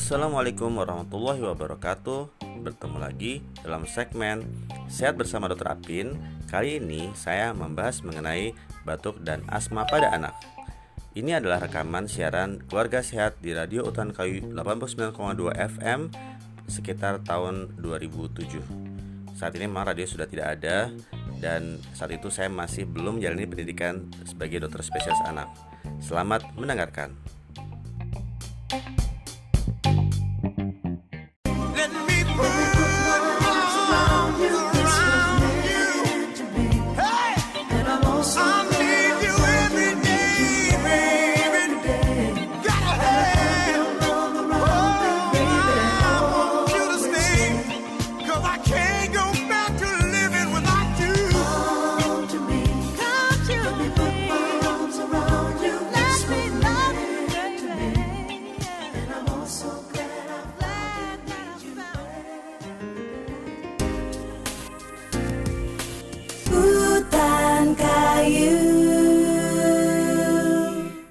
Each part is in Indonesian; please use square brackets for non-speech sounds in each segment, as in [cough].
Assalamualaikum warahmatullahi wabarakatuh. Bertemu lagi dalam segmen Sehat bersama Dr. Apin. Kali ini saya membahas mengenai batuk dan asma pada anak. Ini adalah rekaman siaran Keluarga Sehat di Radio Utan Kayu 89,2 FM sekitar tahun 2007 Saat ini memang radio sudah tidak ada dan saat itu saya masih belum menjalani pendidikan sebagai dokter spesialis anak Selamat mendengarkan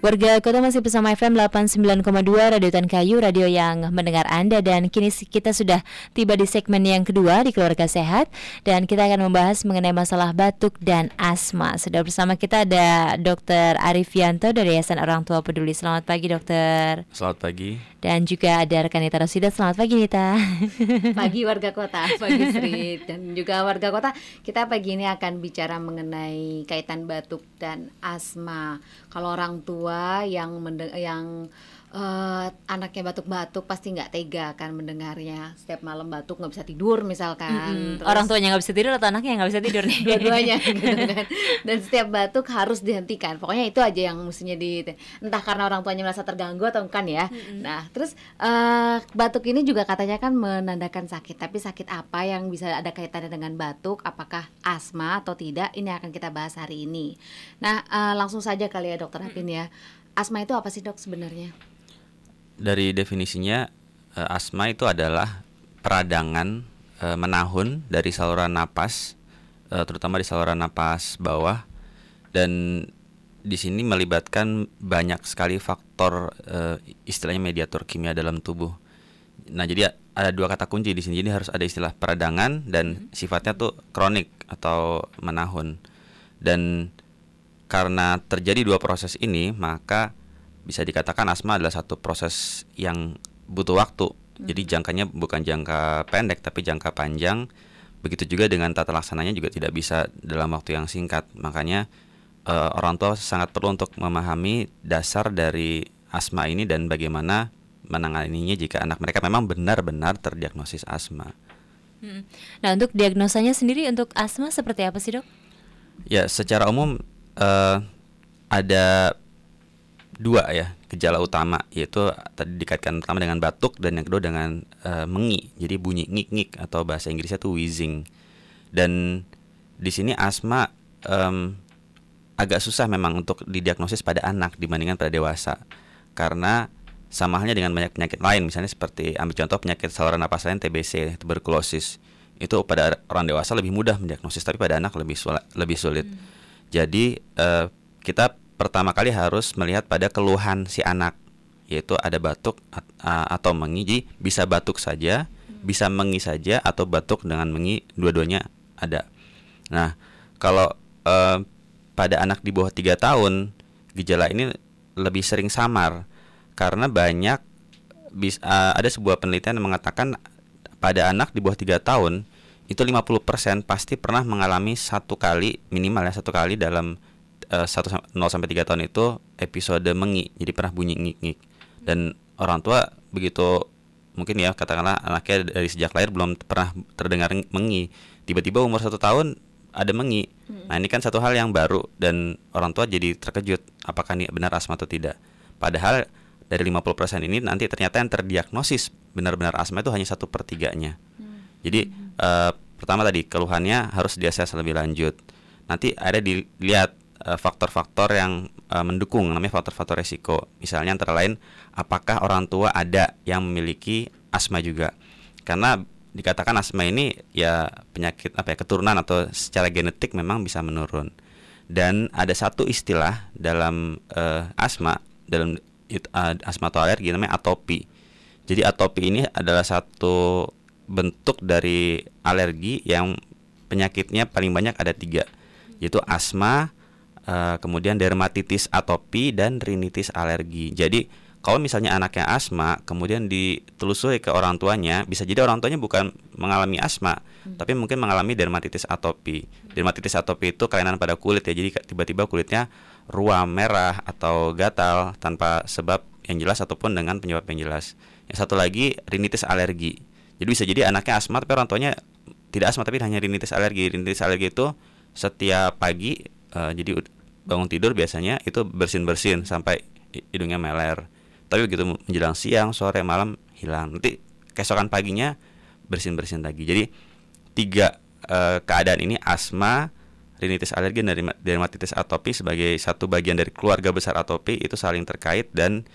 Warga kota masih bersama FM 89,2 Radio Tan Kayu, radio yang mendengar Anda dan kini kita sudah tiba di segmen yang kedua di Keluarga Sehat dan kita akan membahas mengenai masalah batuk dan asma. Sudah bersama kita ada Dr. Arifianto dari Yayasan Orang Tua Peduli. Selamat pagi, Dokter. Selamat pagi. Dan juga ada rekan Nita Rosida. Selamat pagi, Nita. [laughs] Pagi warga kota, pagi Sri dan juga warga kota. Kita pagi ini akan bicara mengenai kaitan batuk dan asma. Kalau orang tua yang yang uh, anaknya batuk-batuk pasti nggak tega kan mendengarnya. Setiap malam batuk nggak bisa tidur misalkan. Mm -hmm. Terus, orang tuanya nggak bisa tidur atau anaknya nggak bisa tidur nih? Dua-duanya [laughs] gitu kan. Dan setiap batuk harus dihentikan. Pokoknya itu aja yang mestinya di entah karena orang tuanya merasa terganggu atau bukan ya. Mm -hmm. nah terus uh, batuk ini juga katanya kan menandakan sakit. Tapi sakit apa yang bisa ada kaitannya dengan batuk? Apakah asma atau tidak? Ini akan kita bahas hari ini. Nah uh, langsung saja kali ya dokter Hapin ya. Asma itu apa sih dok sebenarnya dari definisinya uh, asma itu adalah peradangan uh, menahun dari saluran napas uh, terutama di saluran napas bawah dan di sini melibatkan banyak sekali faktor uh, istilahnya mediator kimia dalam tubuh. Nah, jadi ada dua kata kunci di sini. Jadi harus ada istilah peradangan dan hmm. sifatnya tuh kronik atau menahun. Dan karena terjadi dua proses ini, maka bisa dikatakan asma adalah satu proses yang butuh waktu. Hmm. Jadi jangkanya bukan jangka pendek tapi jangka panjang. Begitu juga dengan tata laksananya juga tidak bisa dalam waktu yang singkat. Makanya uh, orang tua sangat perlu untuk memahami dasar dari asma ini dan bagaimana menanganinya jika anak mereka memang benar-benar terdiagnosis asma. Hmm. Nah, untuk diagnosanya sendiri untuk asma seperti apa sih, Dok? Ya, secara umum uh, ada dua ya gejala utama yaitu tadi dikaitkan pertama dengan batuk dan yang kedua dengan uh, mengi. Jadi bunyi ngik-ngik atau bahasa Inggrisnya tuh wheezing. Dan di sini asma um, agak susah memang untuk didiagnosis pada anak dibandingkan pada dewasa. Karena sama halnya dengan banyak penyakit lain misalnya seperti ambil contoh penyakit saluran napas lain TBC tuberkulosis. Itu pada orang dewasa lebih mudah mendiagnosis tapi pada anak lebih sulit, lebih sulit. Hmm. jadi uh, kita pertama kali harus melihat pada keluhan si anak yaitu ada batuk atau mengi. Jadi bisa batuk saja bisa mengi saja atau batuk dengan mengi dua-duanya ada. Nah kalau eh, pada anak di bawah tiga tahun gejala ini lebih sering samar. Karena banyak bis, uh, ada sebuah penelitian yang mengatakan pada anak di bawah tiga tahun itu 50% pasti pernah mengalami satu kali minimal ya satu kali dalam uh, 1 0 sampai 3 tahun itu episode mengi. Jadi pernah bunyi ngik-ngik. Dan orang tua begitu mungkin ya katakanlah anaknya dari sejak lahir belum pernah terdengar mengi. Tiba-tiba umur satu tahun ada mengi. Hmm. Nah, ini kan satu hal yang baru dan orang tua jadi terkejut apakah ini benar asma atau tidak. Padahal dari 50% ini nanti ternyata yang terdiagnosis benar-benar asma itu hanya satu pertiganya. Hmm. Jadi hmm. Uh, pertama tadi keluhannya harus diakses lebih lanjut. Nanti ada dilihat faktor-faktor yang uh, mendukung namanya faktor-faktor resiko. Misalnya antara lain apakah orang tua ada yang memiliki asma juga. Karena dikatakan asma ini ya penyakit apa ya keturunan atau secara genetik memang bisa menurun. dan ada satu istilah dalam uh, asma dalam uh, asma atau alergi namanya atopi. Jadi atopi ini adalah satu bentuk dari alergi yang penyakitnya paling banyak ada tiga, yaitu asma, uh, kemudian dermatitis atopi dan rinitis alergi. Jadi kalau misalnya anaknya asma, kemudian ditelusuri ke orang tuanya, bisa jadi orang tuanya bukan mengalami asma, hmm. tapi mungkin mengalami dermatitis atopi. Dermatitis atopi itu kelainan pada kulit ya, jadi tiba-tiba kulitnya ruam merah atau gatal tanpa sebab yang jelas ataupun dengan penyebab yang jelas. Yang satu lagi rinitis alergi. Jadi bisa jadi anaknya asma tapi orang tuanya tidak asma tapi hanya rinitis alergi. Rinitis alergi itu setiap pagi uh, jadi bangun tidur biasanya itu bersin-bersin sampai hidungnya meler. Tapi begitu menjelang siang, sore, malam hilang. Nanti keesokan paginya bersin-bersin lagi. Jadi tiga uh, keadaan ini asma, rinitis alergi dan dermatitis atopi sebagai satu bagian dari keluarga besar atopi itu saling terkait dan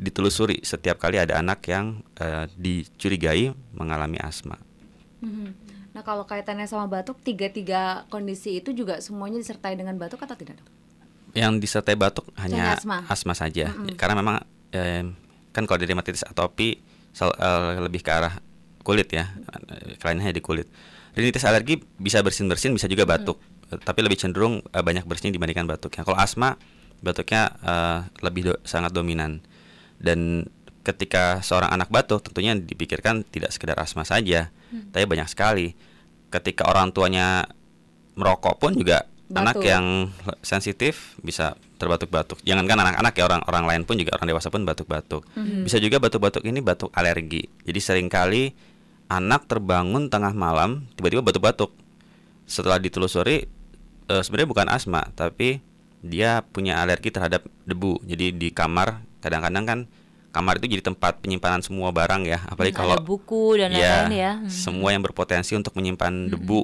ditelusuri setiap kali ada anak yang uh, dicurigai mengalami asma. Hmm. Nah kalau kaitannya sama batuk, tiga-tiga kondisi itu juga semuanya disertai dengan batuk atau tidak? Yang disertai batuk hanya asma. asma saja, mm -hmm. karena memang eh, kan kalau dermatitis atopi sel, uh, lebih ke arah kulit ya, kelainnya di kulit. Rinitis alergi bisa bersin-bersin, bisa juga batuk, mm. tapi lebih cenderung uh, banyak bersin dibandingkan batuknya. Kalau asma, batuknya uh, lebih do sangat dominan dan ketika seorang anak batuk tentunya dipikirkan tidak sekedar asma saja hmm. tapi banyak sekali ketika orang tuanya merokok pun juga batuk. anak yang sensitif bisa terbatuk-batuk. Jangankan anak-anak ya orang-orang lain pun juga orang dewasa pun batuk-batuk. Hmm. bisa juga batuk-batuk ini batuk alergi. Jadi sering kali anak terbangun tengah malam tiba-tiba batuk-batuk. Setelah ditelusuri e, sebenarnya bukan asma tapi dia punya alergi terhadap debu. Jadi di kamar kadang-kadang kan kamar itu jadi tempat penyimpanan semua barang ya. Apalagi hmm, kalau buku dan ya, lain ya. Hmm. semua yang berpotensi untuk menyimpan hmm. debu.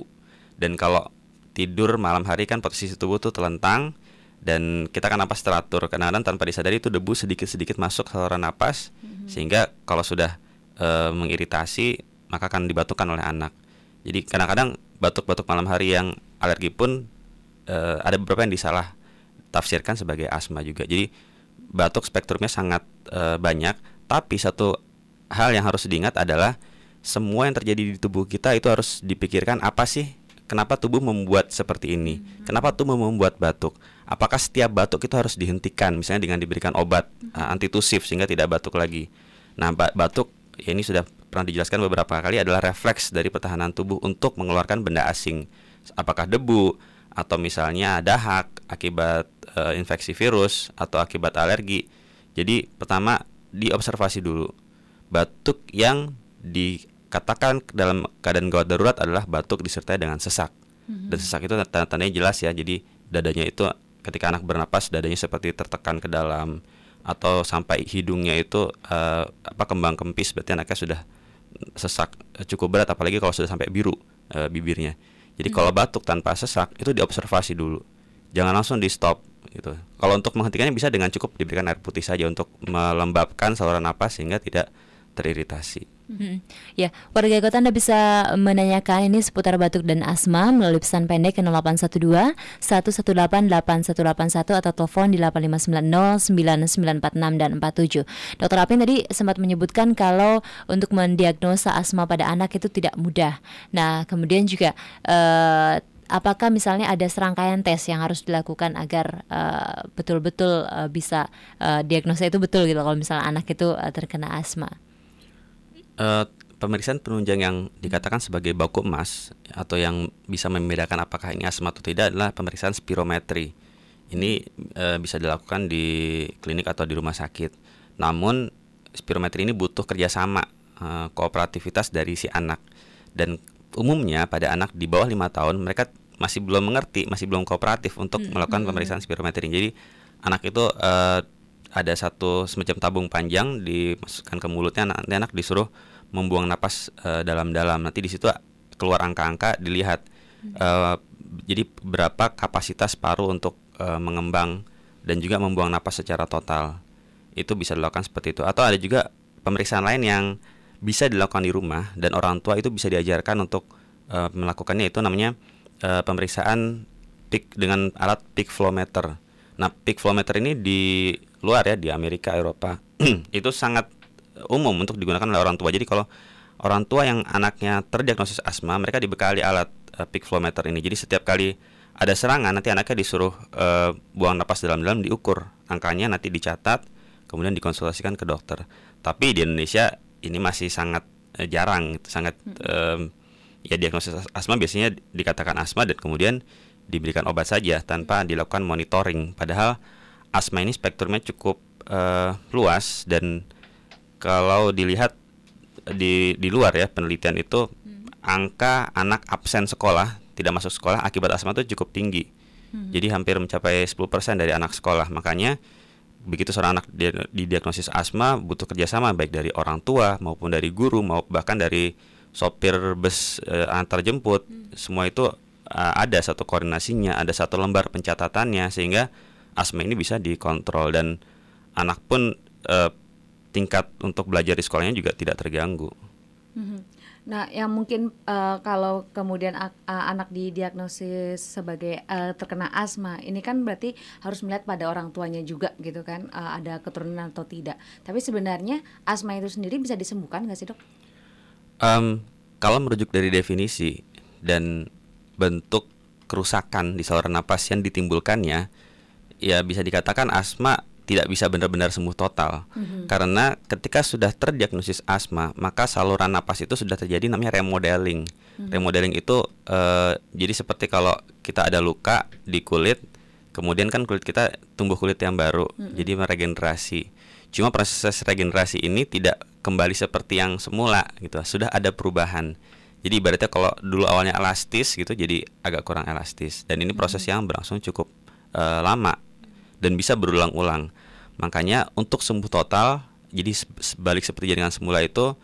Dan kalau tidur malam hari kan posisi tubuh tuh telentang dan kita kan napas teratur. Kadang-kadang tanpa disadari itu debu sedikit-sedikit masuk saluran napas hmm. sehingga kalau sudah e, mengiritasi maka akan dibatukan oleh anak. Jadi kadang-kadang batuk-batuk malam hari yang alergi pun e, ada beberapa yang disalah tafsirkan sebagai asma juga. Jadi batuk spektrumnya sangat e, banyak, tapi satu hal yang harus diingat adalah semua yang terjadi di tubuh kita itu harus dipikirkan apa sih kenapa tubuh membuat seperti ini? Hmm. Kenapa tubuh membuat batuk? Apakah setiap batuk itu harus dihentikan misalnya dengan diberikan obat uh, antitusif sehingga tidak batuk lagi? Nah, batuk ya ini sudah pernah dijelaskan beberapa kali adalah refleks dari pertahanan tubuh untuk mengeluarkan benda asing. Apakah debu atau misalnya dahak akibat uh, infeksi virus atau akibat alergi. Jadi pertama diobservasi dulu. Batuk yang dikatakan dalam keadaan gawat darurat adalah batuk disertai dengan sesak. Mm-hmm. Dan sesak itu tanda-tandanya jelas ya. Jadi dadanya itu ketika anak bernapas dadanya seperti tertekan ke dalam atau sampai hidungnya itu uh, apa kembang kempis berarti anaknya sudah sesak cukup berat apalagi kalau sudah sampai biru uh, bibirnya. Jadi hmm. kalau batuk tanpa sesak itu diobservasi dulu. Jangan langsung di stop gitu. Kalau untuk menghentikannya bisa dengan cukup diberikan air putih saja untuk melembabkan saluran napas sehingga tidak teriritasi. Hmm. Ya, warga kota Anda bisa menanyakan ini seputar batuk dan asma melalui pesan pendek ke 0812 118 8181 atau telepon di 8590 9946 dan 47. Dokter Apin tadi sempat menyebutkan kalau untuk mendiagnosa asma pada anak itu tidak mudah. Nah, kemudian juga uh, apakah misalnya ada serangkaian tes yang harus dilakukan agar eh, betul-betul uh, uh, bisa uh, diagnosa itu betul gitu kalau misalnya anak itu uh, terkena asma? Uh, pemeriksaan penunjang yang dikatakan sebagai baku emas atau yang bisa membedakan apakah ini asma atau tidak adalah pemeriksaan spirometri. Ini uh, bisa dilakukan di klinik atau di rumah sakit. Namun spirometri ini butuh kerjasama uh, kooperativitas dari si anak dan umumnya pada anak di bawah lima tahun mereka masih belum mengerti, masih belum kooperatif untuk hmm. melakukan hmm. pemeriksaan spirometri. Jadi anak itu uh, ada satu semacam tabung panjang dimasukkan ke mulutnya, nanti anak disuruh membuang napas uh, dalam-dalam. Nanti di situ keluar angka-angka dilihat. Uh, jadi berapa kapasitas paru untuk uh, mengembang dan juga membuang napas secara total. Itu bisa dilakukan seperti itu. Atau ada juga pemeriksaan lain yang bisa dilakukan di rumah dan orang tua itu bisa diajarkan untuk uh, melakukannya itu namanya uh, pemeriksaan peak dengan alat peak flow meter. Nah, peak flow meter ini di luar ya di Amerika, Eropa [clears throat] itu sangat umum untuk digunakan oleh orang tua. Jadi kalau orang tua yang anaknya terdiagnosis asma, mereka dibekali alat uh, peak flow meter ini. Jadi setiap kali ada serangan nanti anaknya disuruh uh, buang napas dalam-dalam diukur angkanya nanti dicatat kemudian dikonsultasikan ke dokter. Tapi di Indonesia ini masih sangat uh, jarang, sangat um, ya diagnosis asma biasanya dikatakan asma dan kemudian diberikan obat saja tanpa dilakukan monitoring. Padahal asma ini spektrumnya cukup uh, luas dan kalau dilihat di di luar ya penelitian itu hmm. angka anak absen sekolah tidak masuk sekolah akibat asma itu cukup tinggi. Hmm. Jadi hampir mencapai 10% dari anak sekolah. Makanya begitu seorang anak didiagnosis asma butuh kerjasama baik dari orang tua maupun dari guru maupun bahkan dari sopir bus e, antar jemput hmm. semua itu e, ada satu koordinasinya ada satu lembar pencatatannya sehingga asma ini bisa dikontrol dan anak pun e, tingkat untuk belajar di sekolahnya juga tidak terganggu. Hmm. Nah, yang mungkin uh, kalau kemudian uh, anak didiagnosis sebagai uh, terkena asma, ini kan berarti harus melihat pada orang tuanya juga gitu kan, uh, ada keturunan atau tidak. Tapi sebenarnya asma itu sendiri bisa disembuhkan nggak sih dok? Um, kalau merujuk dari definisi dan bentuk kerusakan di saluran napas yang ditimbulkannya, ya bisa dikatakan asma tidak bisa benar-benar sembuh total mm-hmm. karena ketika sudah terdiagnosis asma maka saluran napas itu sudah terjadi namanya remodeling mm-hmm. remodeling itu uh, jadi seperti kalau kita ada luka di kulit kemudian kan kulit kita tumbuh kulit yang baru mm-hmm. jadi meregenerasi cuma proses regenerasi ini tidak kembali seperti yang semula gitu sudah ada perubahan jadi ibaratnya kalau dulu awalnya elastis gitu jadi agak kurang elastis dan ini proses mm-hmm. yang berlangsung cukup uh, lama dan bisa berulang-ulang. Makanya untuk sembuh total, jadi sebalik seperti jaringan semula itu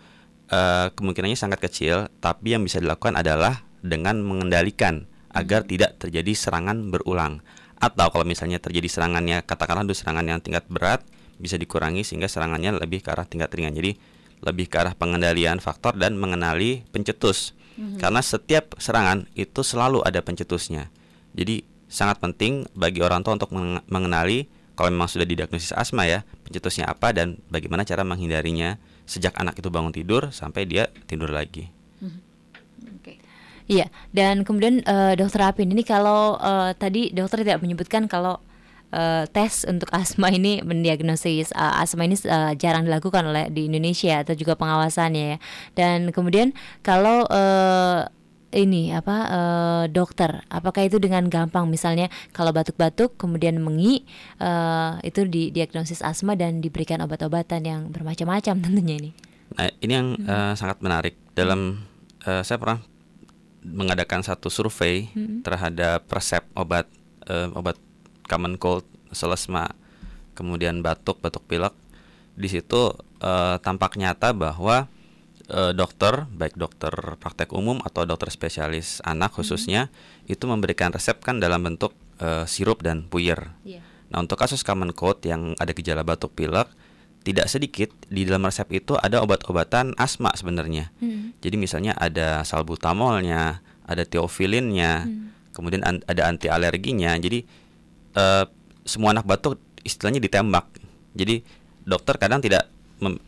uh, kemungkinannya sangat kecil, tapi yang bisa dilakukan adalah dengan mengendalikan agar hmm. tidak terjadi serangan berulang. Atau kalau misalnya terjadi serangannya, katakanlah itu serangan yang tingkat berat, bisa dikurangi sehingga serangannya lebih ke arah tingkat ringan. Jadi lebih ke arah pengendalian faktor dan mengenali pencetus. Hmm. Karena setiap serangan itu selalu ada pencetusnya. Jadi sangat penting bagi orang tua untuk mengenali kalau memang sudah didiagnosis asma ya pencetusnya apa dan bagaimana cara menghindarinya sejak anak itu bangun tidur sampai dia tidur lagi. Hmm. Iya dan kemudian uh, dokter Apin ini kalau uh, tadi dokter tidak menyebutkan kalau uh, tes untuk [laughs] asma ini mendiagnosis uh, asma ini uh, jarang dilakukan oleh di Indonesia atau juga pengawasannya ya dan kemudian kalau uh, ini apa uh, dokter. Apakah itu dengan gampang? Misalnya kalau batuk-batuk kemudian mengi uh, itu didiagnosis asma dan diberikan obat-obatan yang bermacam-macam [laughs] tentunya ini. Nah ini yang hmm. uh, sangat menarik. Dalam uh, saya pernah mengadakan satu survei hmm. terhadap resep obat uh, obat common cold selesma kemudian batuk batuk pilek. Di situ uh, tampak nyata bahwa uh, dokter, baik dokter praktek umum atau dokter spesialis anak khususnya, hmm. itu memberikan resep kan dalam bentuk uh, sirup dan puyer. Yeah. Nah untuk kasus common cold yang ada gejala batuk pilek, tidak sedikit di dalam resep itu ada obat-obatan asma sebenarnya. Hmm. Jadi misalnya ada salbutamolnya, ada teofilinnya, hmm. kemudian an ada anti alerginya. Jadi uh, semua anak batuk istilahnya ditembak. Jadi dokter kadang tidak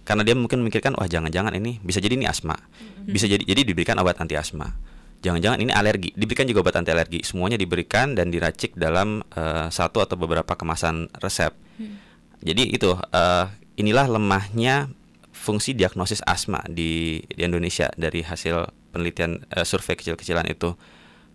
karena dia mungkin memikirkan wah jangan-jangan ini bisa jadi ini asma. Bisa jadi jadi diberikan obat anti asma. Jangan-jangan ini alergi. Diberikan juga obat anti alergi. Semuanya diberikan dan diracik dalam uh, satu atau beberapa kemasan resep. Mm. jadi itu uh, inilah lemahnya fungsi diagnosis asma di, di Indonesia dari hasil penelitian uh, survei kecil-kecilan itu.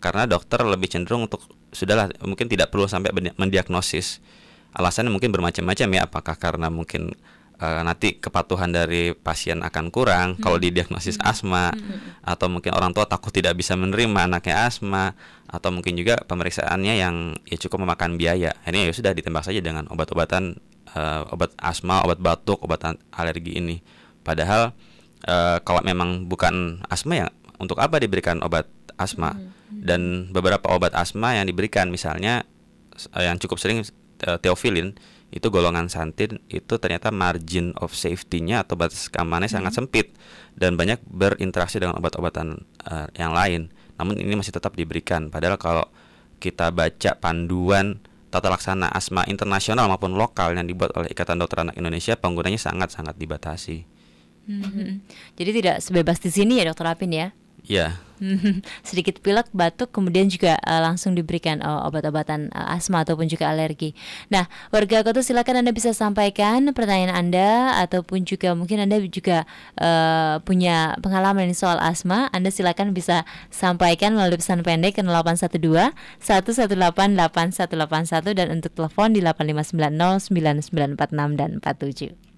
Karena dokter lebih cenderung untuk sudahlah mungkin tidak perlu sampai mendiagnosis. Alasannya mungkin bermacam-macam ya. Apakah karena mungkin uh, nanti kepatuhan dari pasien akan kurang hmm. kalau didiagnosis hmm. asma hmm. atau mungkin orang tua takut tidak bisa menerima anaknya asma atau mungkin juga pemeriksaannya yang ya cukup memakan biaya. Ini ya sudah ditembak saja dengan obat-obatan uh, obat asma, obat batuk, obat alergi ini. Padahal uh, kalau memang bukan asma ya untuk apa diberikan obat asma? Hmm. Dan beberapa obat asma yang diberikan misalnya yang cukup sering teofilin itu golongan santin itu ternyata margin of safety-nya atau batas keamanannya hmm. sangat sempit dan banyak berinteraksi dengan obat-obatan uh, yang lain. Namun ini masih tetap diberikan. Padahal kalau kita baca panduan tata laksana asma internasional maupun lokal yang dibuat oleh Ikatan Dokter Anak Indonesia, penggunanya sangat-sangat dibatasi. Hmm. Jadi tidak sebebas di sini ya Dokter Apin ya? Ya. Sedikit pilek, batuk, kemudian juga uh, langsung diberikan uh, obat-obatan uh, asma ataupun juga alergi. Nah, warga kota silakan Anda bisa sampaikan pertanyaan Anda ataupun juga mungkin Anda juga uh, punya pengalaman soal asma. Anda silakan bisa sampaikan melalui pesan pendek ke 0812 118 8181 dan untuk telepon di 8590 9946 dan 47.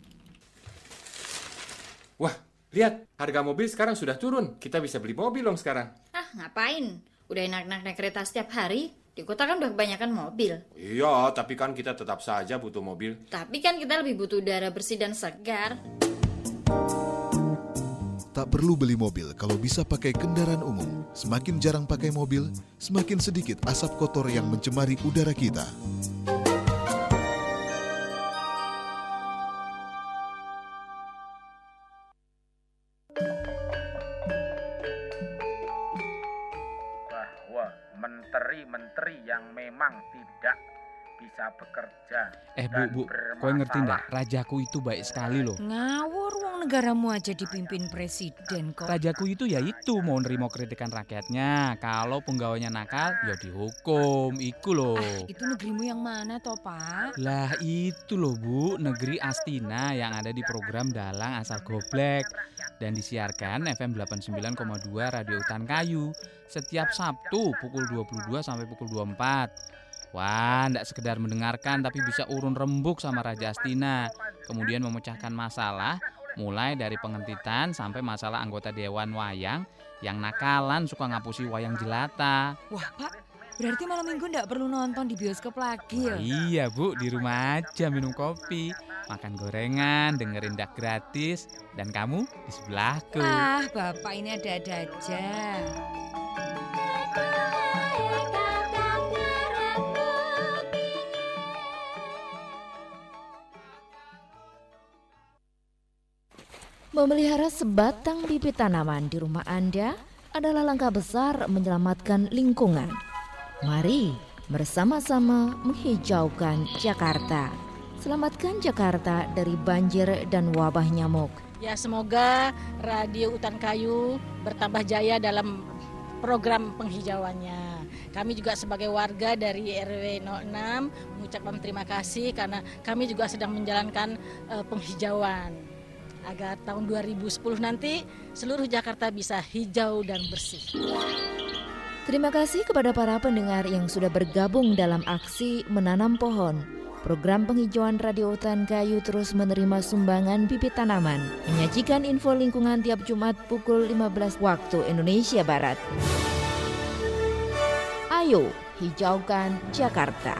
Lihat harga mobil sekarang sudah turun. Kita bisa beli mobil dong sekarang. Ah, ngapain? Udah enak-enak naik kereta setiap hari. Di kota kan udah kebanyakan mobil. Iya, tapi kan kita tetap saja butuh mobil. Tapi kan kita lebih butuh udara bersih dan segar. Tak perlu beli mobil kalau bisa pakai kendaraan umum. Semakin jarang pakai mobil, semakin sedikit asap kotor yang mencemari udara kita. Menteri-menteri yang memang tidak bisa bekerja Eh bu, bu, kau ngerti ndak? Rajaku itu baik sekali loh. Ngawur wong negaramu aja dipimpin presiden kok. Rajaku itu ya itu mau nerima kritikan rakyatnya. Kalau penggawanya nakal, ya dihukum. Iku loh. Ah, itu negerimu yang mana toh pak? Lah itu loh bu, negeri Astina yang ada di program Dalang Asal Goblek dan disiarkan FM 89,2 Radio Hutan Kayu setiap Sabtu pukul 22 sampai pukul 24. Wah, ndak sekedar mendengarkan tapi bisa urun rembuk sama Raja Astina. Kemudian memecahkan masalah mulai dari pengentitan sampai masalah anggota dewan wayang yang nakalan suka ngapusi wayang jelata. Wah pak, berarti malam minggu ndak perlu nonton di bioskop lagi ya? Iya bu, di rumah aja minum kopi, makan gorengan, dengerin dak gratis, dan kamu di sebelahku. Ah, bapak ini ada-ada aja. Memelihara sebatang bibit tanaman di rumah Anda adalah langkah besar menyelamatkan lingkungan. Mari bersama-sama menghijaukan Jakarta. Selamatkan Jakarta dari banjir dan wabah nyamuk. Ya semoga Radio Utan Kayu bertambah jaya dalam program penghijauannya. Kami juga sebagai warga dari RW 06 mengucapkan terima kasih karena kami juga sedang menjalankan uh, penghijauan agar tahun 2010 nanti seluruh Jakarta bisa hijau dan bersih. Terima kasih kepada para pendengar yang sudah bergabung dalam aksi menanam pohon. Program penghijauan Radio Hutan Kayu terus menerima sumbangan bibit tanaman, menyajikan info lingkungan tiap Jumat pukul 15 waktu Indonesia Barat. Ayo, hijaukan Jakarta.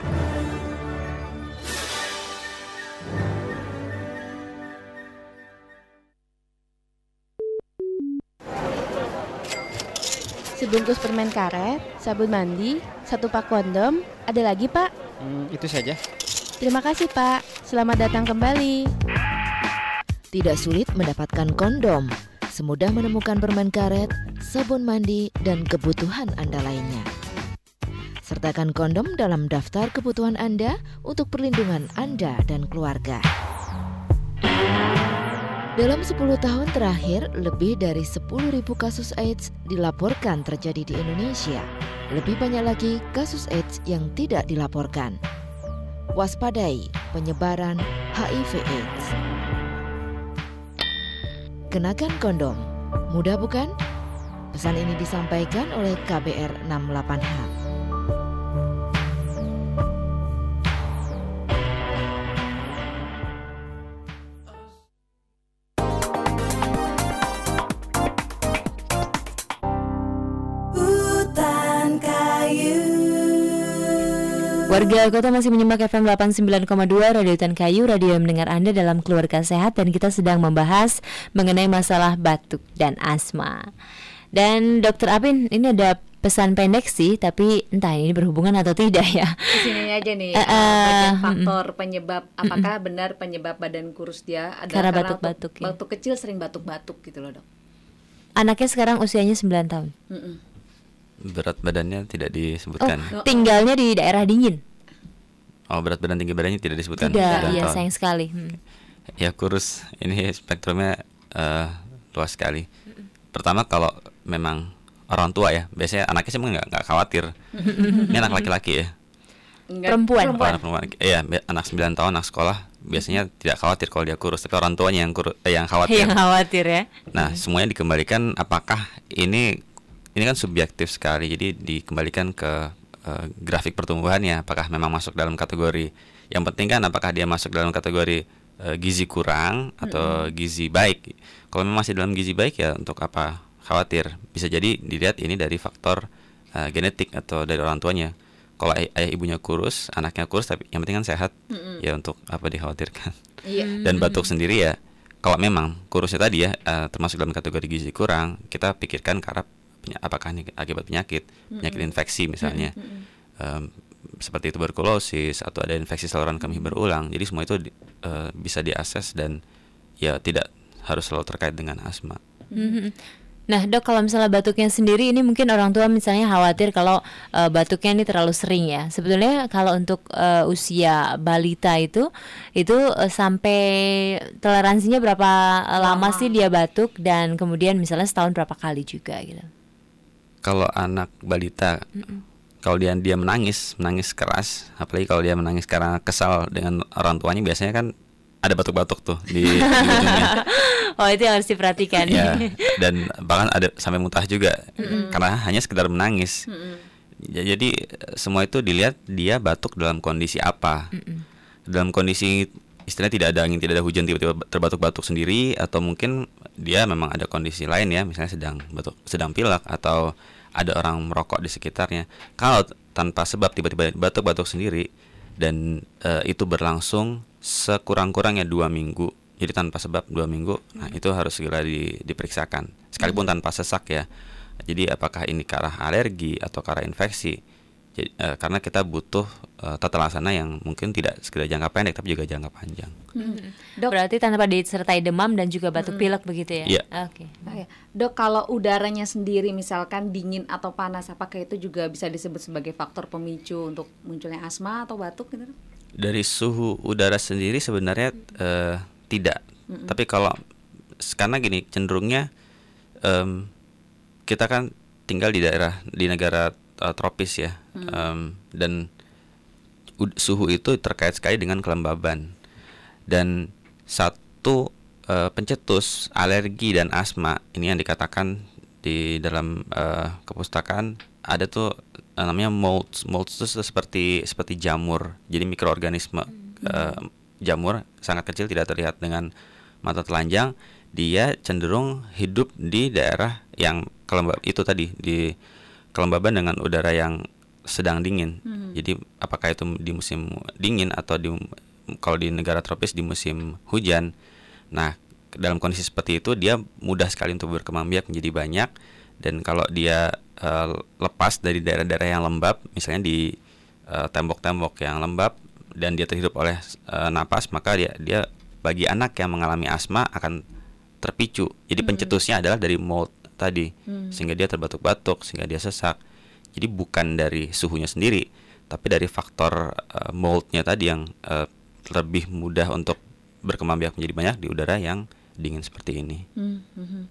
Sebungkus permen karet, sabun mandi, satu pak kondom, ada lagi pak? Hmm, itu saja. Terima kasih pak, selamat datang kembali. Tidak sulit mendapatkan kondom, semudah menemukan permen karet, sabun mandi, dan kebutuhan Anda lainnya. Sertakan kondom dalam daftar kebutuhan Anda untuk perlindungan Anda dan keluarga. Dalam 10 tahun terakhir, lebih dari 10.000 kasus AIDS dilaporkan terjadi di Indonesia. Lebih banyak lagi kasus AIDS yang tidak dilaporkan. Waspadai penyebaran HIV AIDS. Kenakan kondom. Mudah bukan? Pesan ini disampaikan oleh KBR 68H. Warga kota masih menyimak FM 89,2 Radio Hutan Kayu, radio yang mendengar Anda dalam keluarga sehat dan kita sedang membahas mengenai masalah batuk dan asma. Dan Dokter Apin, ini ada pesan pendek sih, tapi entah ini berhubungan atau tidak ya. Di sini aja nih, Uh, uh, faktor penyebab apakah benar penyebab badan kurus dia Karena adalah batuk-batuk ya. Batuk kecil sering batuk-batuk gitu loh, Dok. Anaknya sekarang usianya 9 tahun. Mm-mm. Berat badannya tidak disebutkan. Oh, tinggalnya di daerah dingin. Oh, berat badan tinggi badannya tidak disebutkan. Tidak, iya tahun. sayang sekali. Hmm. Ya kurus, ini spektrumnya uh, luas sekali. Pertama kalau memang orang tua ya, biasanya anaknya sih nggak nggak khawatir. ini anak laki-laki ya. Enggak, perempuan. Oh, anak perempuan. Iya, anak 9 tahun anak sekolah biasanya tidak khawatir kalau dia kurus, tapi orang tuanya yang kurus eh, yang khawatir. Yang khawatir ya. Nah, semuanya dikembalikan apakah ini ini kan subjektif sekali. Jadi dikembalikan ke uh, grafik pertumbuhannya apakah memang masuk dalam kategori yang penting kan apakah dia masuk dalam kategori uh, gizi kurang atau -hmm. gizi baik. Kalau memang masih dalam gizi baik ya untuk apa khawatir? Bisa jadi dilihat ini dari faktor uh, genetik atau dari orang tuanya kalau ay ayah ibunya kurus, anaknya kurus tapi yang penting kan sehat, mm -hmm. ya untuk apa dikhawatirkan. Yeah. [laughs] Dan batuk sendiri ya, kalau memang kurusnya tadi ya uh, termasuk dalam kategori gizi kurang, kita pikirkan karena apakah ini akibat penyakit, penyakit mm -hmm. infeksi misalnya, mm -hmm. um, seperti tuberkulosis atau ada infeksi saluran kemih berulang. Jadi semua itu uh, bisa diakses dan ya tidak harus selalu terkait dengan asma. Mm -hmm. Nah, dok, kalau misalnya batuknya sendiri ini mungkin orang tua misalnya khawatir kalau uh, batuknya ini terlalu sering ya. Sebetulnya kalau untuk uh, usia balita itu itu uh, sampai toleransinya berapa lama. lama sih dia batuk dan kemudian misalnya setahun berapa kali juga gitu. Kalau anak balita mm -mm. kalau dia dia menangis, menangis keras, apalagi kalau dia menangis karena kesal dengan orang tuanya biasanya kan ada batuk-batuk tuh di, di [laughs] Oh itu yang harus diperhatikan. ya, [laughs] dan bahkan ada sampai muntah juga mm -hmm. karena hanya sekedar menangis. Mm -hmm. ya, jadi semua itu dilihat dia batuk dalam kondisi apa. Mm -hmm. Dalam kondisi istilahnya tidak ada angin, tidak ada hujan tiba-tiba terbatuk-batuk sendiri atau mungkin dia memang ada kondisi lain ya, misalnya sedang batuk, sedang pilek atau ada orang merokok di sekitarnya. Kalau tanpa sebab tiba-tiba batuk-batuk sendiri dan uh, itu berlangsung sekurang-kurangnya dua minggu. Jadi tanpa sebab dua minggu nah itu harus segera di, diperiksakan. Sekalipun tanpa sesak ya. Jadi apakah ini ke arah alergi atau ke arah infeksi jadi, uh, karena kita butuh uh, tata laksana yang mungkin tidak sekedar jangka pendek tapi juga jangka panjang. Hmm. Dok, berarti tanpa disertai demam dan juga batuk hmm. pilek begitu ya? Iya. Oke. Okay. Ya. Dok, kalau udaranya sendiri misalkan dingin atau panas, apakah itu juga bisa disebut sebagai faktor pemicu untuk munculnya asma atau batuk gitu? Dari suhu udara sendiri sebenarnya uh, tidak. Mm -mm. Tapi kalau karena gini cenderungnya um, kita kan tinggal di daerah di negara uh, tropis ya, mm. um, dan suhu itu terkait sekali dengan kelembaban dan satu uh, pencetus alergi dan asma ini yang dikatakan di dalam uh, kepustakaan ada tuh uh, namanya mold mold itu seperti seperti jamur jadi mikroorganisme mm. uh, jamur sangat kecil tidak terlihat dengan mata telanjang, dia cenderung hidup di daerah yang kelembab itu tadi di kelembaban dengan udara yang sedang dingin. Hmm. Jadi apakah itu di musim dingin atau di kalau di negara tropis di musim hujan. Nah, dalam kondisi seperti itu dia mudah sekali untuk berkembang biak menjadi banyak dan kalau dia uh, lepas dari daerah-daerah yang lembab, misalnya di eh, tembok-tembok uh, yang lembab dan dia terhidup oleh uh, napas maka dia dia bagi anak yang mengalami asma akan terpicu. Jadi hmm. pencetusnya adalah dari mold tadi hmm. sehingga dia terbatuk-batuk sehingga dia sesak. Jadi bukan dari suhunya sendiri tapi dari faktor uh, moldnya tadi yang uh, lebih mudah untuk berkembang biak menjadi banyak di udara yang dingin seperti ini. Hmm. Hmm.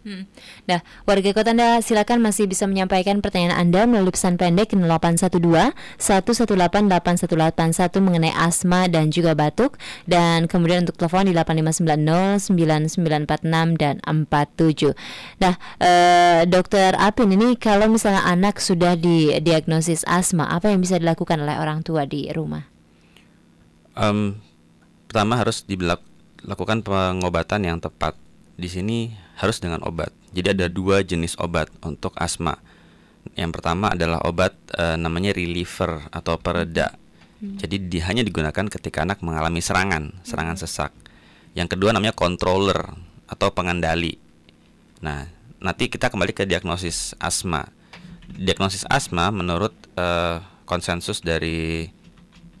Hmm. Nah, warga kota Anda silakan masih bisa menyampaikan pertanyaan Anda melalui pesan pendek 0812 1188181 mengenai asma dan juga batuk dan kemudian untuk telepon di 8590 9946 dan 47. Nah, eh, dokter Apin ini kalau misalnya anak sudah didiagnosis asma, apa yang bisa dilakukan oleh orang tua di rumah? Um, pertama harus dilakukan pengobatan yang tepat. Di sini harus dengan obat. Jadi ada dua jenis obat untuk asma. Yang pertama adalah obat e, namanya reliever atau pereda. Hmm. Jadi di, hanya digunakan ketika anak mengalami serangan, serangan hmm. sesak. Yang kedua namanya controller atau pengendali. Nah, nanti kita kembali ke diagnosis asma. Diagnosis asma menurut e, konsensus dari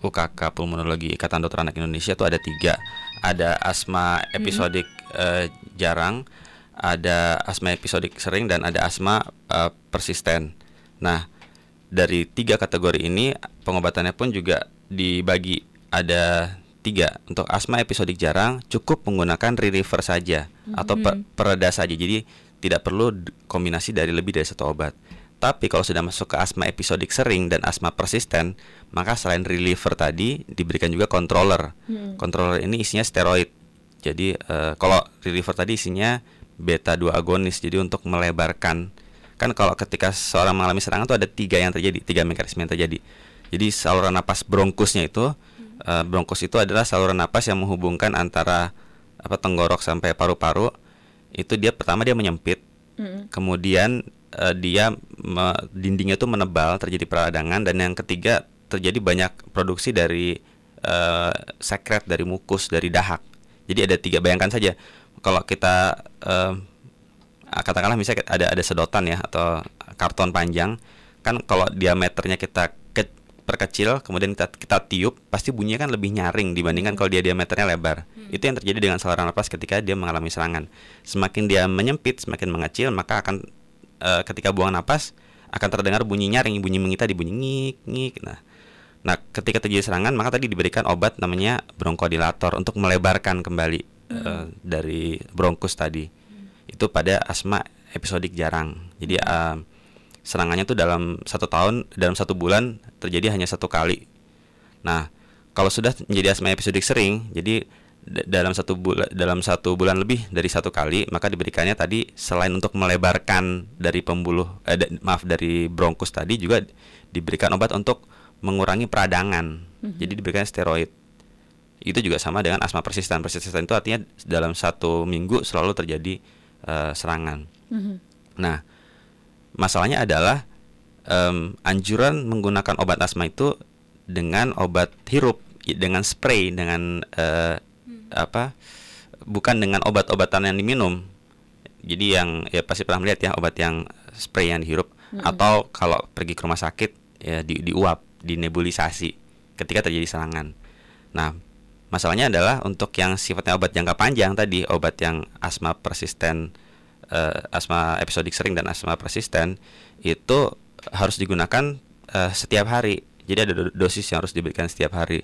UKK Pulmonologi Ikatan Dokter Anak Indonesia itu ada tiga. Ada asma episodik hmm. e, jarang, ada asma episodik sering dan ada asma uh, persisten. Nah, dari tiga kategori ini pengobatannya pun juga dibagi ada tiga untuk asma episodik jarang cukup menggunakan reliever saja atau per- Mhm. pereda saja jadi tidak perlu kombinasi dari lebih dari satu obat tapi kalau sudah masuk ke asma episodik sering dan asma persisten maka selain reliever tadi diberikan juga controller Hmm. controller ini isinya steroid jadi eh, kalau reliever tadi isinya beta 2 agonis jadi untuk melebarkan. Kan kalau ketika seorang mengalami serangan itu ada tiga yang terjadi tiga mekanisme yang terjadi. Jadi saluran napas bronkusnya itu eh, bronkus itu adalah saluran napas yang menghubungkan antara apa tenggorok sampai paru-paru. Itu dia pertama dia menyempit Mm. kemudian eh, dia me- dindingnya itu menebal terjadi peradangan dan yang ketiga terjadi banyak produksi dari eh, sekret dari mukus dari dahak. Jadi ada tiga bayangkan saja kalau kita eh, ah, katakanlah misalnya ada ada sedotan ya atau karton panjang kan kalau diameternya kita ke- perkecil kemudian kita kita tiup pasti bunyinya kan lebih nyaring dibandingkan kalau dia diameternya lebar. Itu yang terjadi dengan saluran napas ketika dia mengalami serangan. Semakin dia menyempit semakin mengecil maka akan eh, ketika buang napas akan terdengar bunyi nyaring bunyi mengita di bunyi ngik ngik. Nah Nah, ketika terjadi serangan, maka tadi diberikan obat namanya bronkodilator untuk melebarkan kembali eh, dari bronkus tadi. Itu pada asma episodik jarang. Jadi eh, serangannya itu dalam satu tahun, dalam satu bulan terjadi hanya satu kali. Nah, kalau sudah menjadi asma episodik sering, jadi dalam satu bulan dalam satu bulan lebih dari satu kali, maka diberikannya tadi selain untuk melebarkan dari pembuluh, eh, da- maaf dari bronkus tadi juga diberikan obat untuk mengurangi peradangan. Mhm. Jadi diberikan steroid. Itu juga sama dengan asma persisten. Persisten itu artinya dalam satu minggu selalu terjadi eh, serangan. Mhm. Nah, masalahnya adalah em, anjuran menggunakan obat asma itu dengan obat hirup, dengan spray, dengan eh, apa? Bukan dengan obat-obatan yang diminum. Jadi yang ya pasti pernah melihat ya obat yang spray yang dihirup Mm-mm. atau kalau pergi ke rumah sakit ya di diuap, dinebulisasi ketika terjadi serangan. Nah, masalahnya adalah untuk yang sifatnya obat jangka panjang tadi, obat yang asma persisten, eh, asma episodik sering dan asma persisten itu harus digunakan eh, setiap hari. Jadi ada do- dosis yang harus diberikan setiap hari.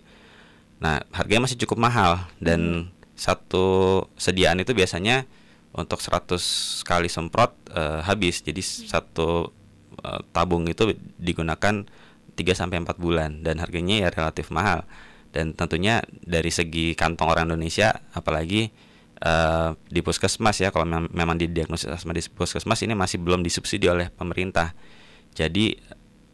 Nah, harganya masih cukup mahal dan satu sediaan itu biasanya untuk 100 kali semprot eh, habis. Jadi satu eh, tabung itu digunakan 3 sampai 4 bulan dan harganya ya relatif mahal. Dan tentunya dari segi kantong orang Indonesia apalagi eh, di puskesmas ya kalau mem- memang didiagnosis asma di puskesmas ini masih belum disubsidi oleh pemerintah. Jadi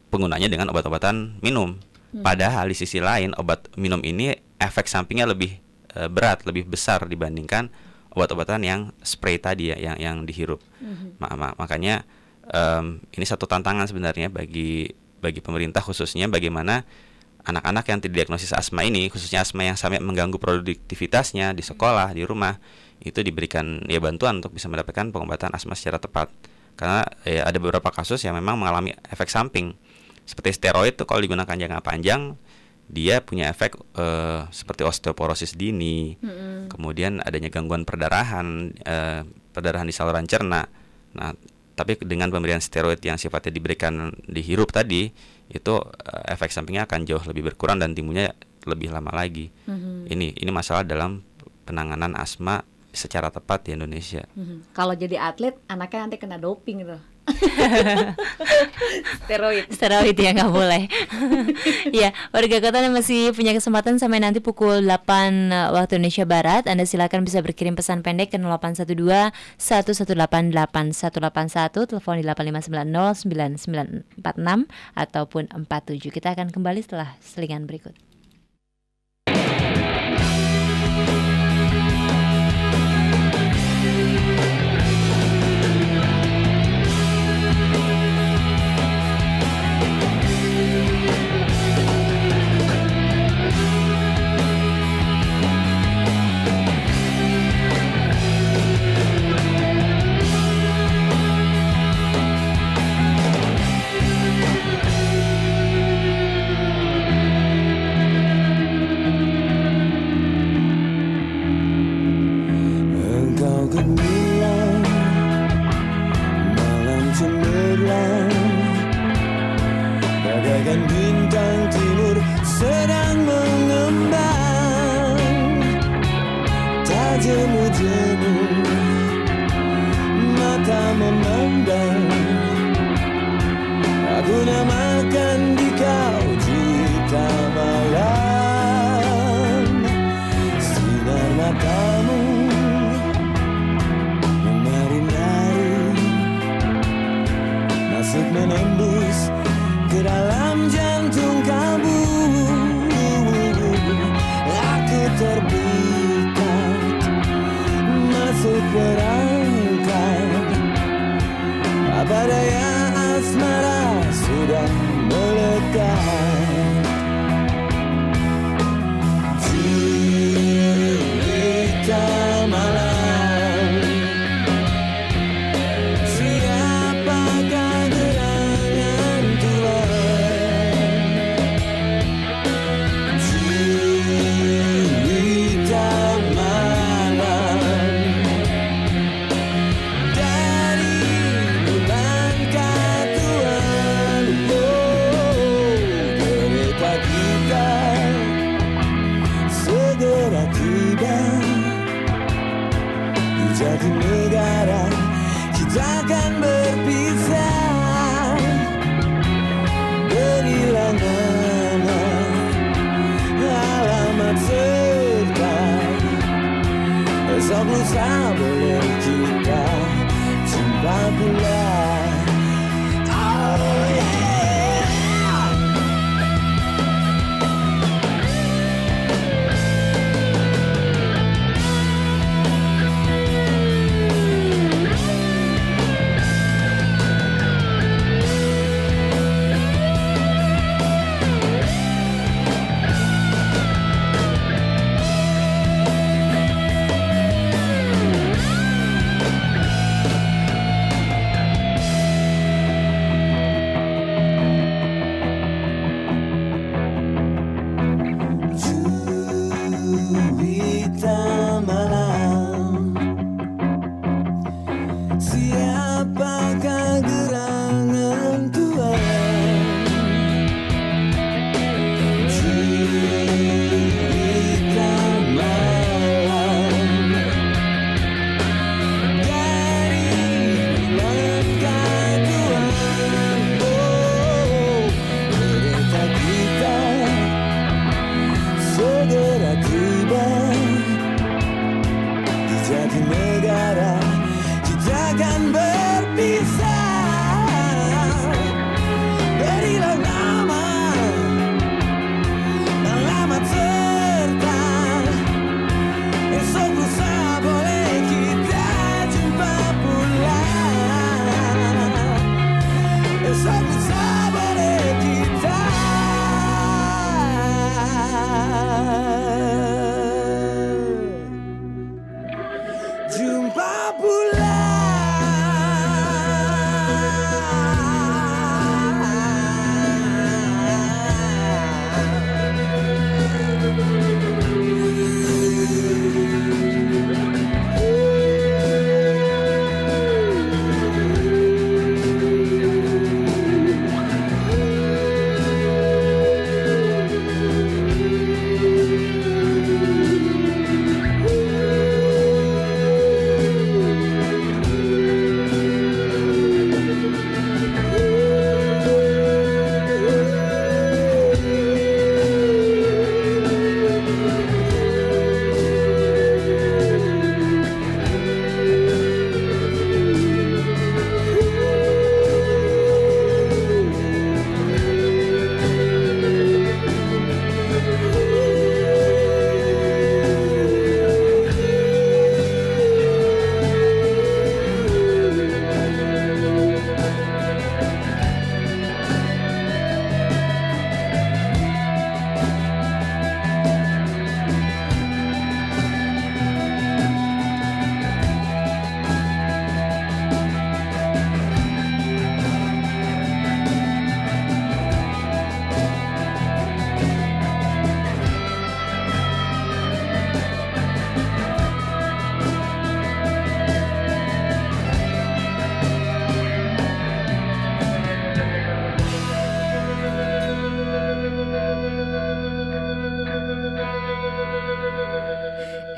penggunanya dengan obat-obatan minum. Hmm. Padahal di sisi lain obat minum ini efek sampingnya lebih eh, berat, lebih besar dibandingkan obat-obatan yang spray tadi ya, yang yang dihirup. Mhm. Ma- ma- makanya em, ini satu tantangan sebenarnya bagi bagi pemerintah khususnya bagaimana anak-anak yang didiagnosis asma ini, khususnya asma yang sampai mengganggu produktivitasnya di sekolah, di rumah, itu diberikan ya bantuan untuk bisa mendapatkan pengobatan asma secara tepat. Karena ya, ada beberapa kasus yang memang mengalami efek samping. Seperti steroid tuh kalau digunakan jangka panjang dia punya efek eh, seperti osteoporosis dini, Mm-mm. kemudian adanya gangguan perdarahan, eh, perdarahan di saluran cerna. Nah, tapi dengan pemberian steroid yang sifatnya diberikan dihirup tadi, itu eh, efek sampingnya akan jauh lebih berkurang dan timbulnya lebih lama lagi. Mhm. Ini ini masalah dalam penanganan asma secara tepat di Indonesia. Mhm. Kalau jadi atlet, anaknya nanti kena doping tuh. Steroid. Steroid ya nggak boleh. [laughs] ya, warga kota yang masih punya kesempatan sampai nanti pukul 8 waktu Indonesia Barat. Anda silakan bisa berkirim pesan pendek ke 0812 118 8181, telepon di 8590 9946 ataupun 47. Kita akan kembali setelah selingan berikut.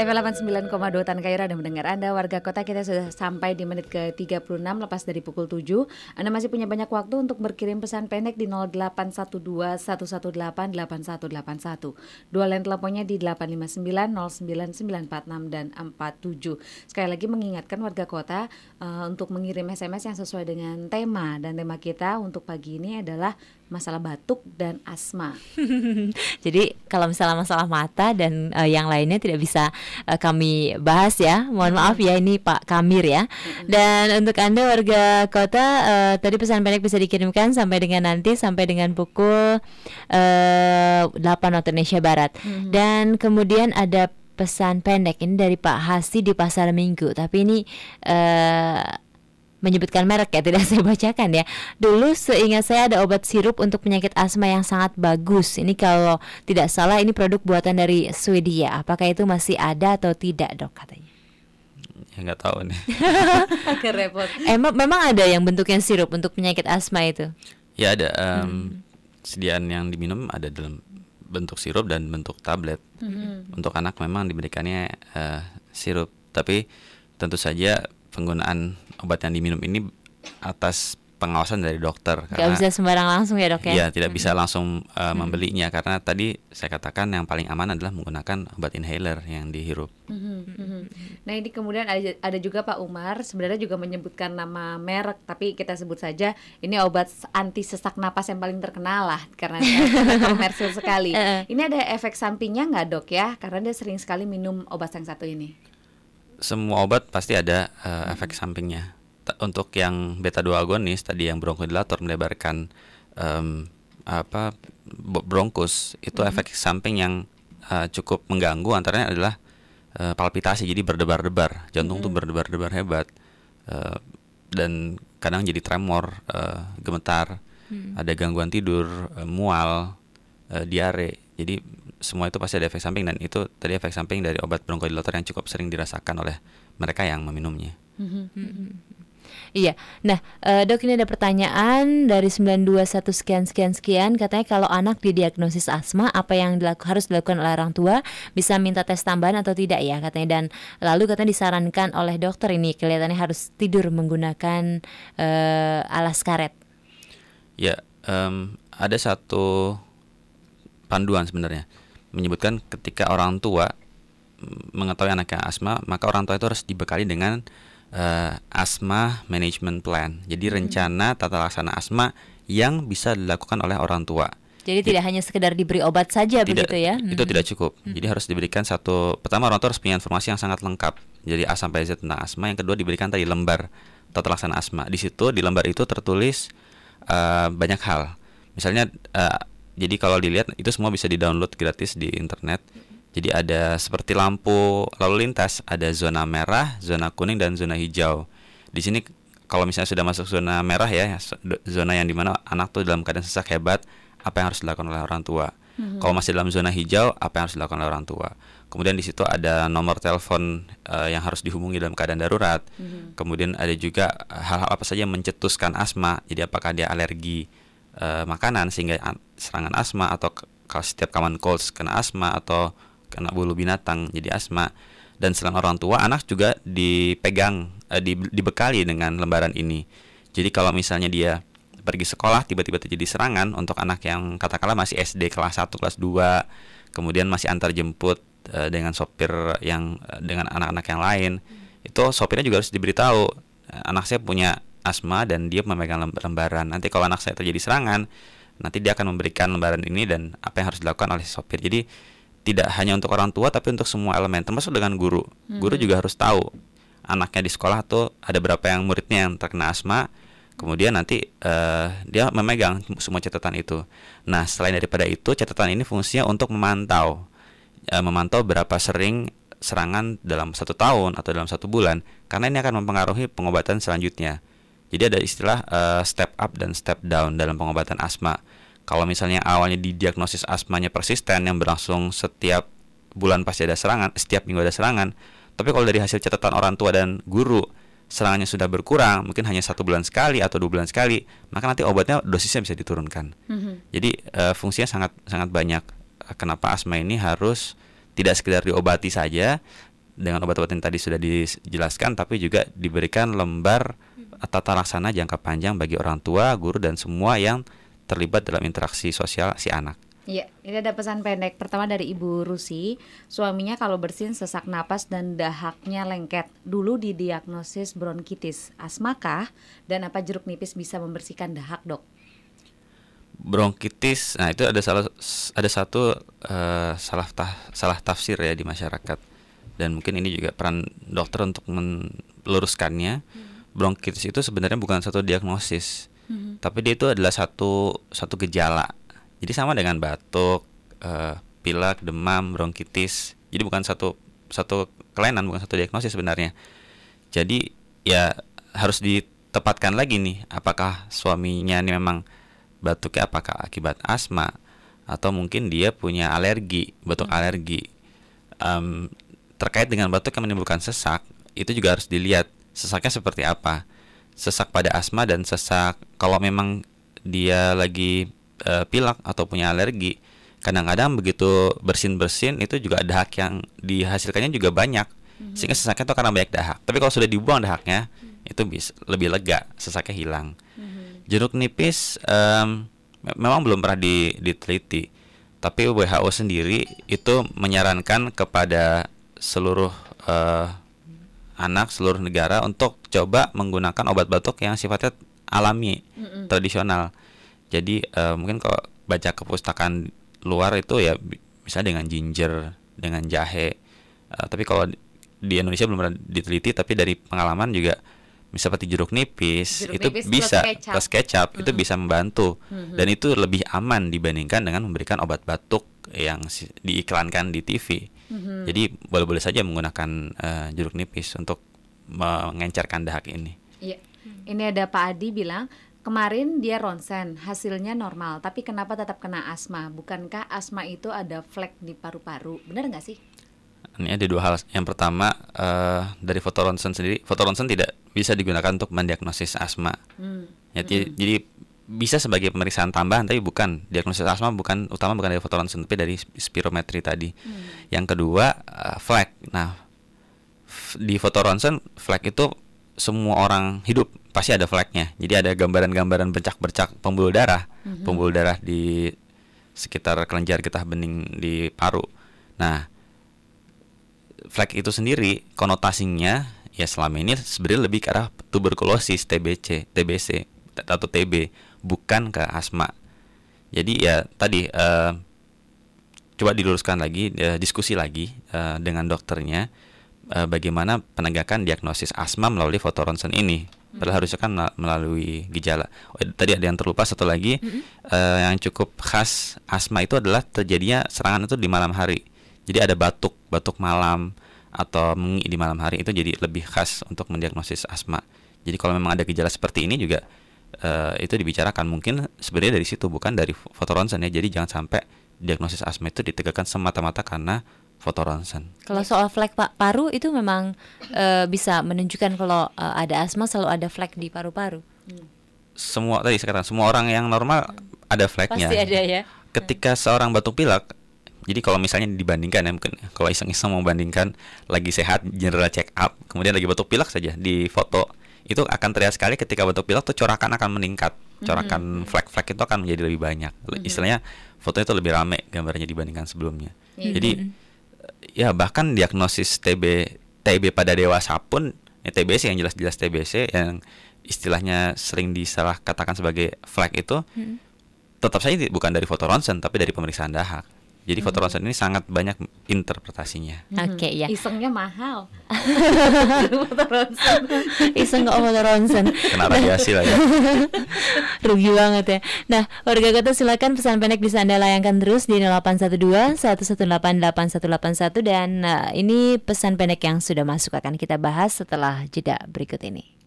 FM 89,2 Tan Kaira Anda mendengar Anda. Warga kota kita sudah sampai di menit ke 36 lepas dari pukul 7 Anda masih punya banyak waktu untuk berkirim pesan pendek di 0812 118 8181 Dua line teleponnya di 859 09946 dan 47 Sekali lagi mengingatkan warga kota uh, untuk mengirim SMS yang sesuai dengan tema. Dan tema kita untuk pagi ini adalah masalah batuk dan asma [laughs] Jadi kalau misalnya masalah mata dan uh, yang lainnya tidak bisa uh, kami bahas ya. Mohon maaf ya ini Pak Kamir ya. Dan untuk Anda warga kota uh, tadi pesan pendek bisa dikirimkan sampai dengan nanti sampai dengan pukul uh, 8 waktu Indonesia Barat. Dan kemudian ada pesan pendek ini dari Pak Hasi di Pasar Minggu. Tapi ini uh, menyebutkan merek ya tidak [laughs] saya bacakan ya. Dulu seingat saya ada obat sirup untuk penyakit asma yang sangat bagus. Ini kalau tidak salah ini produk buatan dari Swedia. Apakah itu masih ada atau tidak dok katanya? Ya nggak tahu nih. [laughs] Agak repot. Emang memang ada yang bentuknya sirup untuk penyakit asma itu? Ya ada. Um, Sediaan yang diminum ada dalam bentuk sirup dan bentuk tablet. Hmm. Untuk anak memang diberikannya uh, sirup, tapi tentu saja penggunaan obat yang diminum ini atas pengawasan dari dokter Gak bisa sembarang langsung ya dok ya? Iya, tidak bisa langsung uh, membelinya karena tadi saya katakan yang paling aman adalah menggunakan obat inhaler yang dihirup. Mhm, mhm. Nah ini kemudian ada, ada juga Pak Umar sebenarnya juga menyebutkan nama merek tapi kita sebut saja ini obat anti sesak napas yang paling terkenal lah karena karena [laughs] komersil sekali. Ini ada efek sampingnya nggak dok ya? Karena dia sering sekali minum obat yang satu ini. Semua obat pasti ada uh, efek sampingnya. Untuk yang beta 2 agonis tadi yang bronkodilator melebarkan em, apa bronkus itu Mhm. efek samping yang uh, cukup mengganggu antaranya adalah uh, palpitasi jadi berdebar-debar jantung tuh Mhm. berdebar-debar hebat Uh, dan kadang jadi tremor uh, gemetar Hmm. ada gangguan tidur uh, mual uh, diare jadi semua itu pasti ada efek samping dan itu tadi efek samping dari obat bronkodilator yang cukup sering dirasakan oleh mereka yang meminumnya Iya. Nah, eh, dok ini ada pertanyaan dari 921 sekian sekian sekian katanya kalau anak didiagnosis asma apa yang dilaku, harus dilakukan oleh orang tua bisa minta tes tambahan atau tidak ya katanya dan lalu katanya disarankan oleh dokter ini kelihatannya harus tidur menggunakan eh, alas karet. Ya, em, ada satu panduan sebenarnya menyebutkan ketika orang tua mm, mengetahui anaknya asma, maka orang tua itu harus dibekali dengan eh, asma management plan. Jadi rencana tata laksana asma yang bisa dilakukan oleh orang tua. Jadi tidak hanya sekedar diberi obat saja tidak begitu ya? itu Hmm. tidak cukup jadi harus diberikan satu pertama orang tua harus punya informasi yang sangat lengkap jadi A sampai Z tentang asma yang kedua diberikan tadi lembar tata laksana asma di situ di lembar itu tertulis eh, banyak hal misalnya eh, jadi kalau dilihat itu semua bisa di download gratis di internet jadi ada seperti lampu lalu lintas ada zona merah zona kuning dan zona hijau. Di sini kalau misalnya sudah masuk zona merah ya zona yang di mana anak tuh dalam keadaan sesak hebat apa yang harus dilakukan oleh orang tua? Mhm. kalau masih dalam zona hijau apa yang harus dilakukan oleh orang tua? Kemudian di situ ada nomor telepon eh, yang harus dihubungi dalam keadaan darurat. Mhm. kemudian ada juga hal-hal apa saja yang mencetuskan asma. Jadi apakah dia alergi eh, makanan sehingga an- serangan asma atau kalau setiap common colds kena asma atau kena bulu binatang jadi asma. Dan selain orang tua anak juga dipegang eh, di- dibekali dengan lembaran ini. Jadi kalau misalnya dia pergi sekolah tiba-tiba terjadi serangan untuk anak yang katakanlah masih SD kelas 1 kelas 2 kemudian masih antar jemput eh, dengan sopir yang eh, dengan anak-anak yang lain itu sopirnya juga harus diberitahu eh, anak saya punya asma dan dia memegang lem- lembaran. Nanti kalau anak saya terjadi serangan nanti dia akan memberikan lembaran ini dan apa yang harus dilakukan oleh sopir. Jadi tidak hanya untuk orang tua tapi untuk semua elemen termasuk dengan guru. Guru Mhm. juga harus tahu anaknya di sekolah tuh ada berapa yang muridnya yang terkena asma kemudian nanti eh, dia memegang semua catatan itu. Nah selain daripada itu catatan ini fungsinya untuk memantau eh, memantau berapa sering serangan dalam satu tahun atau dalam satu bulan karena ini akan mempengaruhi pengobatan selanjutnya. Jadi ada istilah eh, step up dan step down dalam pengobatan asma kalau misalnya awalnya didiagnosis asmanya persisten yang berlangsung setiap bulan pasti ada serangan setiap minggu ada serangan. Tapi kalau dari hasil catatan orang tua dan guru serangannya sudah berkurang mungkin hanya satu bulan sekali atau dua bulan sekali maka nanti obatnya dosisnya bisa diturunkan. Mhm. jadi eh, fungsinya sangat sangat banyak. Eh, kenapa asma ini harus tidak sekedar diobati saja dengan obat-obatan tadi sudah dijelaskan tapi juga diberikan lembar tata laksana jangka panjang bagi orang tua, guru dan semua yang terlibat dalam interaksi sosial si anak. Iya, ini ada pesan pendek. Pertama dari Ibu Rusi, suaminya kalau bersin sesak napas dan dahaknya lengket. Dulu didiagnosis bronkitis, asma kah? Dan apa jeruk nipis bisa membersihkan dahak, Dok? Bronkitis, nah itu ada salah ada satu uh, salah tah, salah tafsir ya di masyarakat. Dan mungkin ini juga peran dokter untuk meluruskannya. Hmm. Bronkitis itu sebenarnya bukan satu diagnosis, hmm. tapi dia itu adalah satu satu gejala jadi sama dengan batuk, uh, pilek, demam, bronkitis. Jadi bukan satu satu kelainan, bukan satu diagnosis sebenarnya. Jadi ya harus ditepatkan lagi nih, apakah suaminya ini memang batuknya apakah akibat asma atau mungkin dia punya alergi, batuk hmm. alergi. Um, terkait dengan batuk yang menimbulkan sesak, itu juga harus dilihat sesaknya seperti apa. Sesak pada asma dan sesak kalau memang dia lagi uh, pilek atau punya alergi kadang-kadang begitu bersin-bersin itu juga dahak yang dihasilkannya juga banyak mm-hmm. sehingga sesaknya itu karena banyak dahak tapi kalau sudah dibuang dahaknya mm-hmm. itu bisa lebih lega sesaknya hilang mm-hmm. jeruk nipis um, memang belum pernah di, diteliti tapi WHO sendiri itu menyarankan kepada seluruh uh, anak seluruh negara untuk coba menggunakan obat batuk yang sifatnya alami mm-hmm. tradisional jadi uh, mungkin kalau baca kepustakaan luar itu ya bisa dengan ginger dengan jahe uh, tapi kalau di Indonesia belum pernah diteliti tapi dari pengalaman juga bisa seperti jeruk nipis jeruk itu nipis bisa plus kecap, plus kecap hmm. itu bisa membantu hmm. dan itu lebih aman dibandingkan dengan memberikan obat batuk yang diiklankan di TV hmm. jadi boleh-boleh saja menggunakan uh, jeruk nipis untuk mengencarkan dahak ini. Iya. Ini ada Pak Adi bilang Kemarin dia ronsen, hasilnya normal, tapi kenapa tetap kena asma? Bukankah asma itu ada flek di paru-paru? Benar nggak sih? Ini ada dua hal. Yang pertama uh, dari foto ronsen sendiri, foto ronsen tidak bisa digunakan untuk mendiagnosis asma. Hmm. Ya, hmm. Jadi bisa sebagai pemeriksaan tambahan, tapi bukan diagnosis asma bukan utama bukan dari foto ronsen, tapi dari spirometri tadi. Hmm. Yang kedua uh, flek. Nah, di foto ronsen flek itu semua orang hidup pasti ada flagnya. Jadi ada gambaran-gambaran bercak-bercak pembuluh darah, mm-hmm. pembuluh darah di sekitar kelenjar getah bening di paru. Nah, flag itu sendiri konotasinya ya selama ini sebenarnya lebih ke arah tuberkulosis, TBC, TBC atau TB, bukan ke asma. Jadi ya tadi uh, coba diluruskan lagi, uh, diskusi lagi uh, dengan dokternya uh, bagaimana penegakan diagnosis asma melalui foto ronsen ini Padahal harusnya kan melalui gejala. Oh, tadi ada yang terlupa satu lagi mm -hmm. uh, yang cukup khas asma itu adalah terjadinya serangan itu di malam hari. Jadi ada batuk, batuk malam atau mengi di malam hari itu jadi lebih khas untuk mendiagnosis asma. Jadi kalau memang ada gejala seperti ini juga uh, itu dibicarakan mungkin sebenarnya dari situ bukan dari foto ronsen ya. Jadi jangan sampai diagnosis asma itu ditegakkan semata-mata karena foto ronsen. Kalau soal flek pak paru itu memang uh, bisa menunjukkan kalau uh, ada asma selalu ada flek di paru-paru. Hmm. Semua tadi sekarang semua orang yang normal hmm. ada fleknya. Pasti ada ya. Ketika hmm. seorang batuk pilek, jadi kalau misalnya dibandingkan ya mungkin kalau iseng-iseng membandingkan lagi sehat general check up, kemudian lagi batuk pilek saja di foto itu akan terlihat sekali ketika batuk pilek tuh corakan akan meningkat corakan mm -hmm. flek-flek itu akan menjadi lebih banyak mm -hmm. istilahnya fotonya itu lebih rame gambarnya dibandingkan sebelumnya mm -hmm. jadi ya bahkan diagnosis TB TB pada dewasa pun ya TBC yang jelas-jelas TBC yang istilahnya sering disalah katakan sebagai flag itu hmm. tetap saja bukan dari foto ronsen tapi dari pemeriksaan dahak. Jadi foto ronsen ini sangat banyak interpretasinya. Hmm. Oke okay, ya. Isengnya mahal. foto [laughs] ronsen. Iseng kok foto ronsen. Kena radiasi lah ya. [laughs] Rugi banget ya. Nah, warga kota silakan pesan pendek bisa Anda layangkan terus di 0812 1188181 dan uh, ini pesan pendek yang sudah masuk akan kita bahas setelah jeda berikut ini.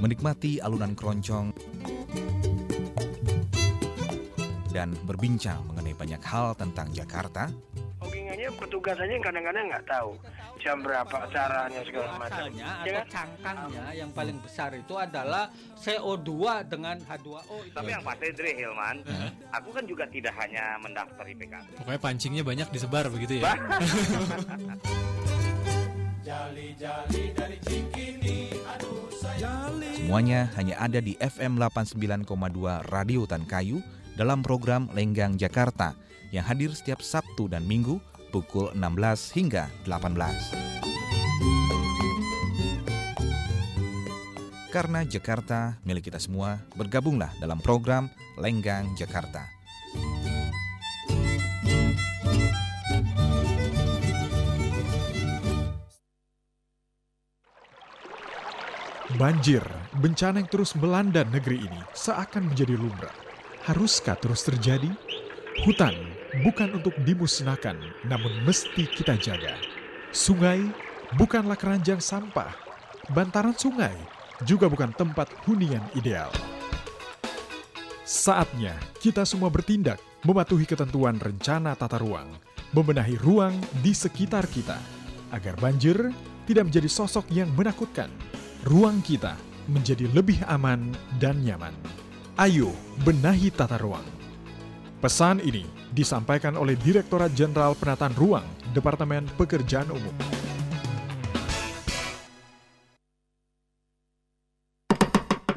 Menikmati alunan keroncong dan berbincang mengenai banyak hal tentang Jakarta. Hoggingnya petugas aja kadang-kadang nggak tahu. jam berapa caranya segala macam. Ya atau kan? cangkangnya yang paling besar itu adalah CO2 dengan H2O itu. Tapi yang pasti Dri Hilman, aku kan juga tidak hanya mendaftar IPKB. Pokoknya pancingnya banyak disebar begitu ya. [laughs] Jali-jali dari Cikini, aduh. Semuanya hanya ada di FM 89,2 Radio Kayu dalam program Lenggang Jakarta yang hadir setiap Sabtu dan Minggu pukul 16 hingga 18. Karena Jakarta milik kita semua, bergabunglah dalam program Lenggang Jakarta. Banjir, bencana yang terus melanda negeri ini seakan menjadi lumrah. Haruskah terus terjadi? Hutan bukan untuk dimusnahkan, namun mesti kita jaga. Sungai bukanlah keranjang sampah. Bantaran sungai juga bukan tempat hunian ideal. Saatnya kita semua bertindak mematuhi ketentuan rencana tata ruang, membenahi ruang di sekitar kita, agar banjir tidak menjadi sosok yang menakutkan. Ruang kita menjadi lebih aman dan nyaman. Ayo benahi tata ruang. Pesan ini disampaikan oleh Direktorat Jenderal Penataan Ruang, Departemen Pekerjaan Umum.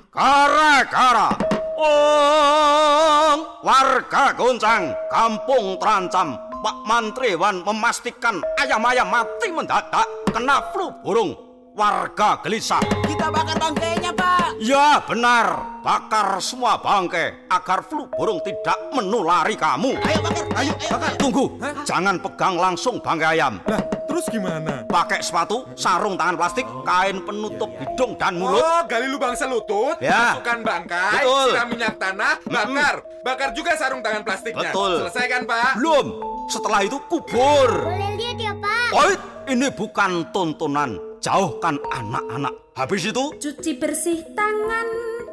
Gara-gara Ong warga goncang kampung terancam Pak Mantriwan memastikan ayam-ayam mati mendadak kena flu burung warga gelisah Kita bakar bangkainya, Pak. Ya benar bakar semua bangkai agar flu burung tidak menulari kamu Ayo bakar, ayo, ayo. Bakar. Tunggu, jangan pegang langsung bangkai ayam. Terus gimana? Pakai sepatu, sarung tangan plastik, kain penutup hidung dan mulut. Oh, gali lubang selutut, Ya. masukkan bangkai, Betul. siram minyak tanah, bakar. Bakar juga sarung tangan plastiknya. Betul. Selesai kan, Pak? Belum. Setelah itu kubur. Boleh lihat ya, Pak? Oit, ini bukan tontonan. Jauhkan anak-anak. Habis itu, Cuci bersih tangan,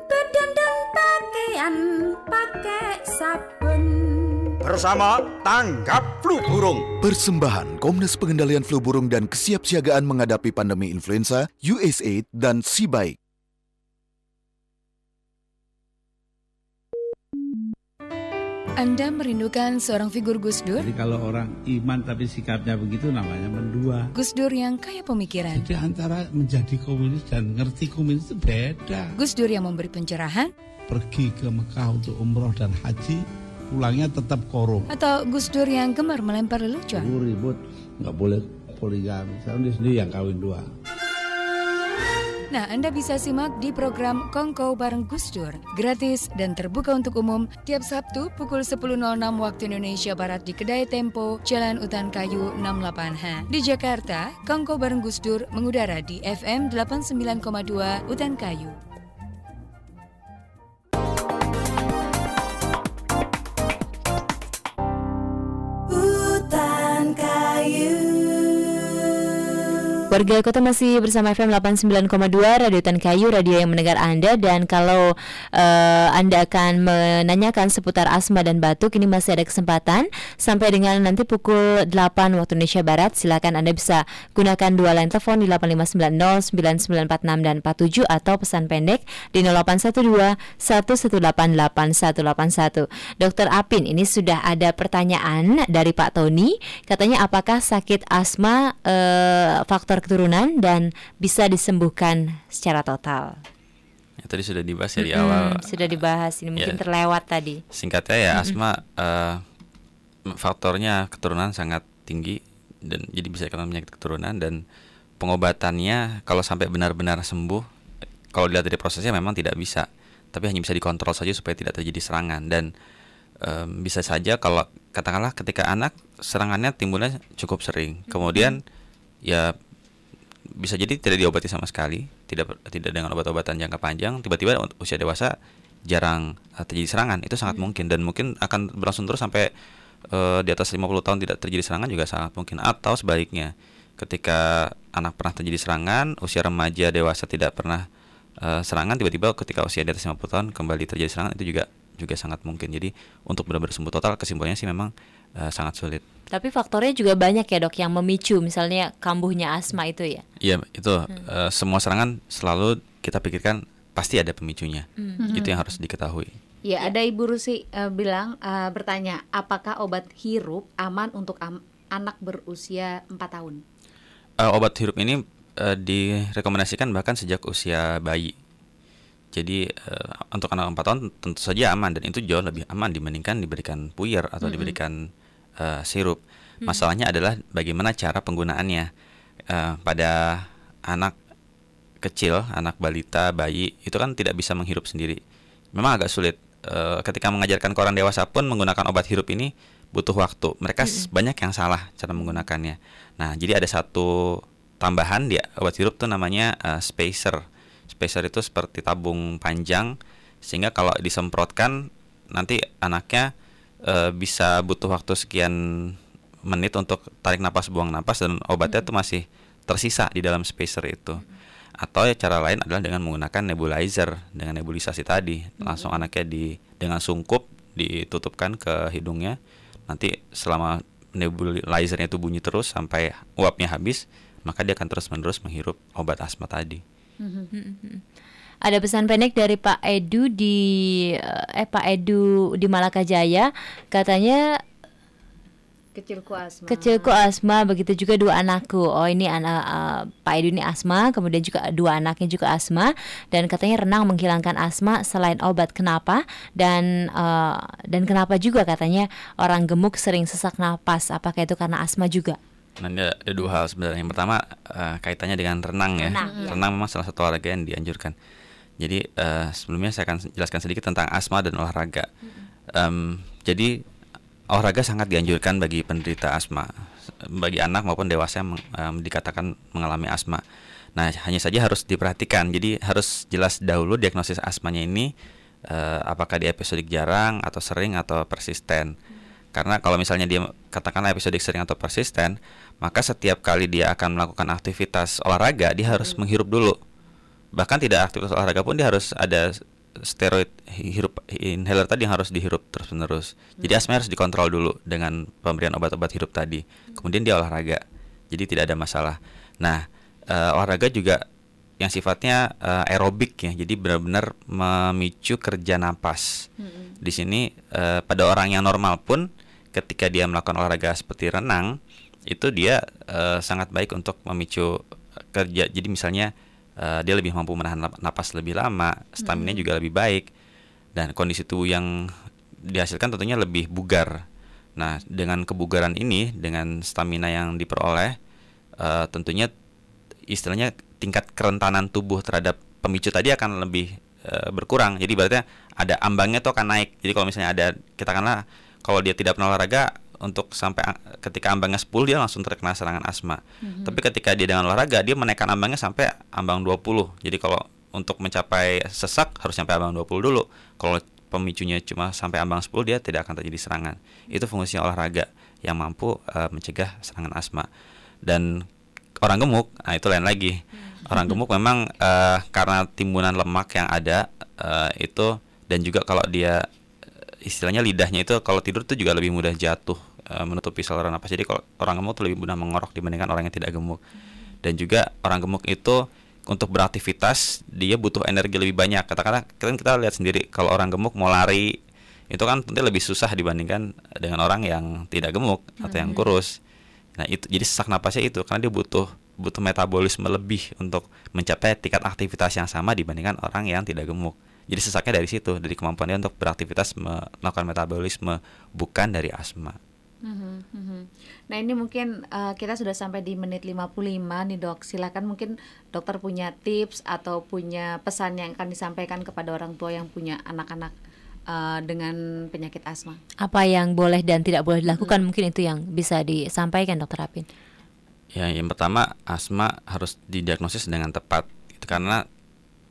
badan dan pakaian pakai sabun. bersama tanggap flu burung. Persembahan Komnas Pengendalian Flu Burung dan Kesiapsiagaan Menghadapi Pandemi Influenza, USAID, dan Sibaik. Anda merindukan seorang figur Gus Dur? Jadi kalau orang iman tapi sikapnya begitu namanya mendua. Gus Dur yang kaya pemikiran. Jadi antara menjadi komunis dan ngerti komunis itu beda. Gus Dur yang memberi pencerahan Pergi ke Mekah untuk umroh dan haji, pulangnya tetap korup. atau Gus Dur yang gemar melempar lelucon? Ribut, nggak boleh poligami. Sekarang dia sendiri yang kawin dua. Nah, Anda bisa simak di program Kongko bareng Gus Dur, gratis dan terbuka untuk umum tiap Sabtu pukul 10.06 waktu Indonesia Barat di Kedai Tempo, Jalan Utan Kayu 68H. Di Jakarta, Kongko bareng Gus Dur mengudara di FM 89,2 Utan Kayu. Hutan kayu. Warga kota masih bersama FM 89,2 Radio Tan Kayu, radio yang mendengar Anda dan kalau eh, Anda akan menanyakan seputar asma dan batuk ini masih ada kesempatan sampai dengan nanti pukul 8 waktu Indonesia Barat. Silakan Anda bisa gunakan dua line telepon di 8590 9946 dan 47 atau pesan pendek di 0812 1188181. Dokter Apin, ini sudah ada pertanyaan dari Pak Tony. Katanya apakah sakit asma eh, faktor keturunan dan bisa disembuhkan secara total? Ya, tadi sudah dibahas ya di Mm-mm, awal. sudah dibahas ini mungkin Ya. terlewat tadi. Singkatnya ya Mm-mm. asma eh, faktornya keturunan sangat tinggi dan jadi bisa karena penyakit keturunan dan pengobatannya kalau sampai benar-benar sembuh kalau dilihat dari prosesnya memang tidak bisa tapi hanya bisa dikontrol saja supaya tidak terjadi serangan dan em, bisa saja kalau katakanlah ketika anak serangannya timbulnya cukup sering kemudian ya bisa jadi tidak diobati sama sekali tidak tidak dengan obat-obatan jangka panjang tiba-tiba usia dewasa jarang eh, terjadi serangan. Itu sangat mungkin dan mungkin akan berlangsung terus sampai eh, di atas 50 tahun tidak terjadi serangan juga sangat mungkin. Atau sebaliknya ketika anak pernah terjadi serangan usia remaja dewasa tidak pernah eh, serangan tiba-tiba ketika usia di atas 50 tahun kembali terjadi serangan itu juga juga sangat mungkin. Jadi untuk benar-benar sembuh total kesimpulannya sih memang uh, sangat sulit. Tapi faktornya juga banyak ya dok yang memicu misalnya kambuhnya asma itu ya. Iya itu hmm. uh, semua serangan selalu kita pikirkan pasti ada pemicunya. Hmm. Itu yang harus diketahui. Ya, ada Ibu Rusi uh, bilang uh, bertanya, apakah obat hirup aman untuk am anak berusia 4 tahun? Uh, obat hirup ini uh, direkomendasikan bahkan sejak usia bayi. Jadi uh, untuk anak 4 tahun tentu saja aman dan itu jauh lebih aman dibandingkan diberikan puyer atau -hmm. diberikan uh, sirup. Masalahnya adalah bagaimana cara penggunaannya uh, pada anak kecil, anak balita, bayi itu kan tidak bisa menghirup sendiri. Memang agak sulit. Uh, ketika mengajarkan ke orang dewasa pun menggunakan obat hirup ini butuh waktu. Mereka -hmm. banyak yang salah cara menggunakannya. Nah, jadi ada satu tambahan dia obat hirup tuh namanya uh, spacer. Spacer itu seperti tabung panjang sehingga kalau disemprotkan nanti anaknya uh, bisa butuh waktu sekian menit untuk tarik napas buang napas dan obatnya itu masih tersisa di dalam spacer itu. Atau ya cara lain adalah dengan menggunakan nebulizer dengan nebulisasi tadi. Langsung anaknya di dengan sungkup ditutupkan ke hidungnya. Nanti selama nebulizernya itu bunyi terus sampai uapnya habis, maka dia akan terus-menerus menghirup obat asma tadi. Ada pesan pendek dari Pak Edu di eh Pak Edu di Malaka Jaya katanya kecilku asma. Kecilku asma, begitu juga dua anakku. Oh ini anak uh, Pak Edu ini asma, kemudian juga dua anaknya juga asma dan katanya renang menghilangkan asma selain obat. Kenapa? Dan uh, dan kenapa juga katanya orang gemuk sering sesak napas? Apakah itu karena asma juga? Nah, ada, ada dua hal sebenarnya. Yang pertama uh, kaitannya dengan renang ya. Renang, ya. renang memang salah satu olahraga yang dianjurkan. Jadi uh, sebelumnya saya akan jelaskan sedikit tentang asma dan olahraga. Um, jadi olahraga sangat dianjurkan bagi penderita asma, bagi anak maupun dewasa yang um, dikatakan mengalami asma. Nah hanya saja harus diperhatikan. Jadi harus jelas dahulu diagnosis asmanya ini uh, apakah di episodik jarang atau sering atau persisten. Karena kalau misalnya dia katakanlah episodik sering atau persisten, maka setiap kali dia akan melakukan aktivitas olahraga dia harus menghirup dulu bahkan tidak aktivitas olahraga pun dia harus ada steroid hirup inhaler tadi yang harus dihirup terus menerus. Jadi asma harus dikontrol dulu dengan pemberian obat-obat hirup tadi. Kemudian dia olahraga. Jadi tidak ada masalah. Nah, uh, olahraga juga yang sifatnya uh, aerobik ya. Jadi benar-benar memicu kerja napas. Hmm. Di sini uh, pada orang yang normal pun ketika dia melakukan olahraga seperti renang, itu dia uh, sangat baik untuk memicu kerja. Jadi misalnya uh, dia lebih mampu menahan napas lebih lama, stamina hmm. juga lebih baik, dan kondisi tubuh yang dihasilkan tentunya lebih bugar. Nah, dengan kebugaran ini, dengan stamina yang diperoleh, uh, tentunya istilahnya tingkat kerentanan tubuh terhadap pemicu tadi akan lebih uh, berkurang. Jadi berarti ada ambangnya tuh akan naik. Jadi kalau misalnya ada kita katakanlah kalau dia tidak pernah olahraga, untuk sampai ketika ambangnya 10 dia langsung terkena serangan asma. Mm-hmm. Tapi ketika dia dengan olahraga dia menaikkan ambangnya sampai ambang 20. Jadi kalau untuk mencapai sesak harus sampai ambang 20 dulu. Kalau pemicunya cuma sampai ambang 10 dia tidak akan terjadi serangan. Itu fungsinya olahraga yang mampu uh, mencegah serangan asma. Dan orang gemuk, nah itu lain lagi. Mm-hmm. Orang gemuk memang uh, karena timbunan lemak yang ada uh, itu dan juga kalau dia istilahnya lidahnya itu kalau tidur itu juga lebih mudah jatuh uh, menutupi saluran napas. Jadi kalau orang gemuk itu lebih mudah mengorok dibandingkan orang yang tidak gemuk. Dan juga orang gemuk itu untuk beraktivitas dia butuh energi lebih banyak. Katakanlah kita kita lihat sendiri kalau orang gemuk mau lari itu kan tentu lebih susah dibandingkan dengan orang yang tidak gemuk atau yang kurus. Nah, itu jadi sesak napasnya itu karena dia butuh butuh metabolisme lebih untuk mencapai tingkat aktivitas yang sama dibandingkan orang yang tidak gemuk. Jadi sesaknya dari situ, dari kemampuannya untuk beraktivitas melakukan metabolisme, bukan dari asma. Mm -hmm. Nah ini mungkin uh, kita sudah sampai di menit 55 nih dok. Silakan mungkin dokter punya tips atau punya pesan yang akan disampaikan kepada orang tua yang punya anak-anak uh, dengan penyakit asma. Apa yang boleh dan tidak boleh dilakukan? Hmm. mungkin itu yang bisa disampaikan dokter Apin. Ya yang pertama asma harus didiagnosis dengan tepat. Itu Karena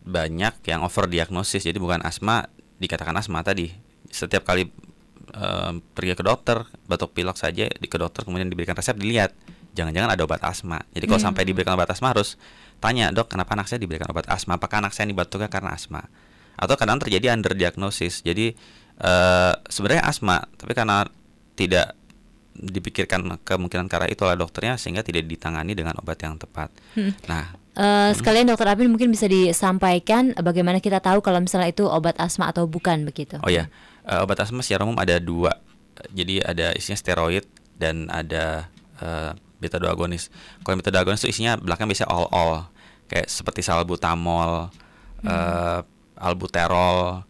banyak yang overdiagnosis. Jadi bukan asma dikatakan asma tadi. Setiap kali uh, pergi ke dokter batuk pilek saja di ke dokter kemudian diberikan resep dilihat jangan-jangan ada obat asma jadi kalau hmm. sampai diberikan obat asma harus tanya dok kenapa anak saya diberikan obat asma apakah anak saya ini batuknya karena asma atau kadang terjadi underdiagnosis jadi uh, sebenarnya asma tapi karena tidak dipikirkan kemungkinan ke arah itu oleh dokternya sehingga tidak ditangani dengan obat yang tepat. Hmm. Nah, Eh, sekalian dokter Apin mungkin bisa disampaikan bagaimana kita tahu kalau misalnya itu obat asma atau bukan begitu. Oh ya, uh, obat asma secara umum ada dua. Jadi ada isinya steroid dan ada uh, beta 2 agonis. Kalau beta 2 agonis itu isinya belakang biasanya all all kayak seperti salbutamol, Hmm. uh, albuterol.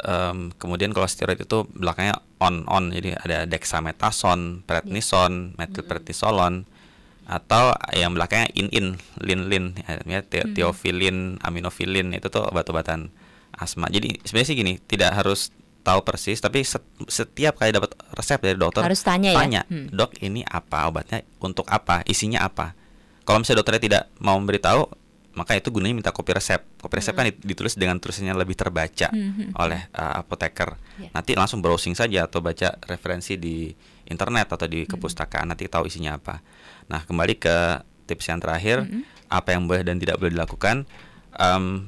Um, kemudian kalau steroid itu belakangnya on on jadi ada dexamethasone, prednison, methylprednisolone atau yang belakangnya in in lin lin ya Hmm. theophylline, aminofilin itu tuh obat-obatan asma. Jadi sebenarnya sih gini, tidak harus tahu persis tapi set- setiap kali dapat resep dari dokter Harus tanya ya? Hmm. dok ini apa? Obatnya untuk apa? Isinya apa? Kalau misalnya dokternya tidak mau memberitahu maka itu gunanya minta kopi resep. Kopi resep kan dit- ditulis dengan tulisannya lebih terbaca Hmm. oleh uh, apoteker. Ya. nanti langsung browsing saja atau baca referensi di internet atau di kepustakaan nanti tahu isinya apa. Nah kembali ke tips yang terakhir apa yang boleh dan tidak boleh dilakukan. Em,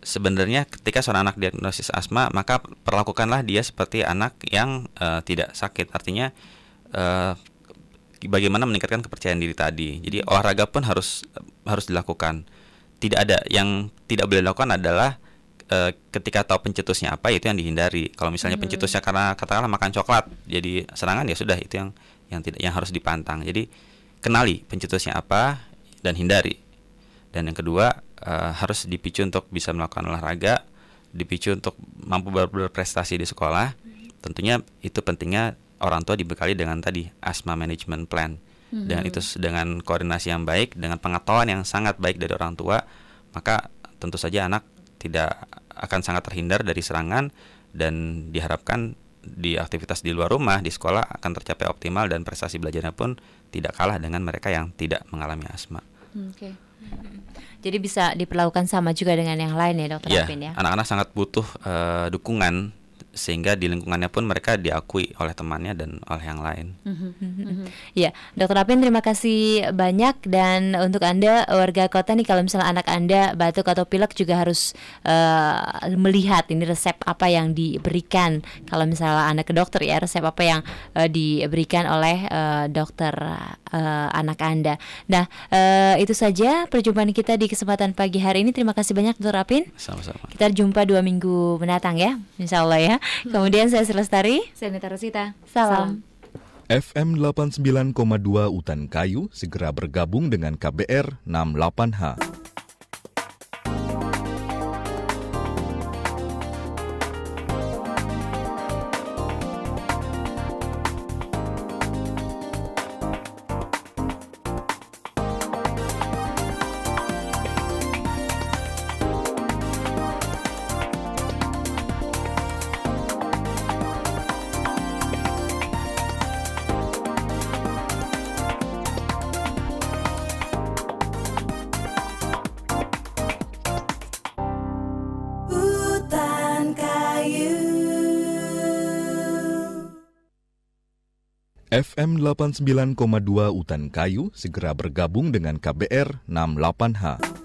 sebenarnya ketika seorang anak diagnosis asma maka perlakukanlah dia seperti anak yang eh, tidak sakit. Artinya eh, bagaimana meningkatkan kepercayaan diri tadi. Jadi olahraga pun harus harus dilakukan. Tidak ada yang tidak boleh dilakukan adalah eh, ketika tahu pencetusnya apa itu yang dihindari. Kalau misalnya Mhm. pencetusnya karena katakanlah makan coklat jadi serangan ya sudah itu yang yang tidak yang harus dipantang. Jadi kenali pencetusnya apa dan hindari. Dan yang kedua eh, harus dipicu untuk bisa melakukan olahraga, dipicu untuk mampu ber- berprestasi di sekolah. Tentunya itu pentingnya orang tua dibekali dengan tadi asma management plan. Dengan Mhm. itu dengan koordinasi yang baik, dengan pengetahuan yang sangat baik dari orang tua, maka tentu saja anak tidak akan sangat terhindar dari serangan dan diharapkan di aktivitas di luar rumah di sekolah akan tercapai optimal dan prestasi belajarnya pun tidak kalah dengan mereka yang tidak mengalami asma. Oke. [laughs] Jadi bisa diperlakukan sama juga dengan yang lain ya dokter Iya, Apin ya. anak-anak sangat butuh eh, dukungan sehingga di lingkungannya pun mereka diakui oleh temannya dan oleh yang lain. Mhm. Ya, Dokter Apin terima kasih banyak dan untuk anda warga kota nih kalau misalnya anak anda batuk atau pilek juga harus eh, melihat ini resep apa yang diberikan kalau misalnya anda ke dokter ya resep apa yang eh, diberikan oleh eh, dokter eh, anak anda. Nah eh, itu saja perjumpaan kita di kesempatan pagi hari ini. Terima kasih banyak Dokter Apin. Sama-sama. Kita jumpa dua minggu mendatang ya, Insya Allah ya. [laughs] Kemudian saya Selestari. Saya Nita Rosita. Salam. FM 89,2 Utan Kayu segera bergabung dengan KBR 68H. 89,2 Utan Kayu segera bergabung dengan KBR 68H.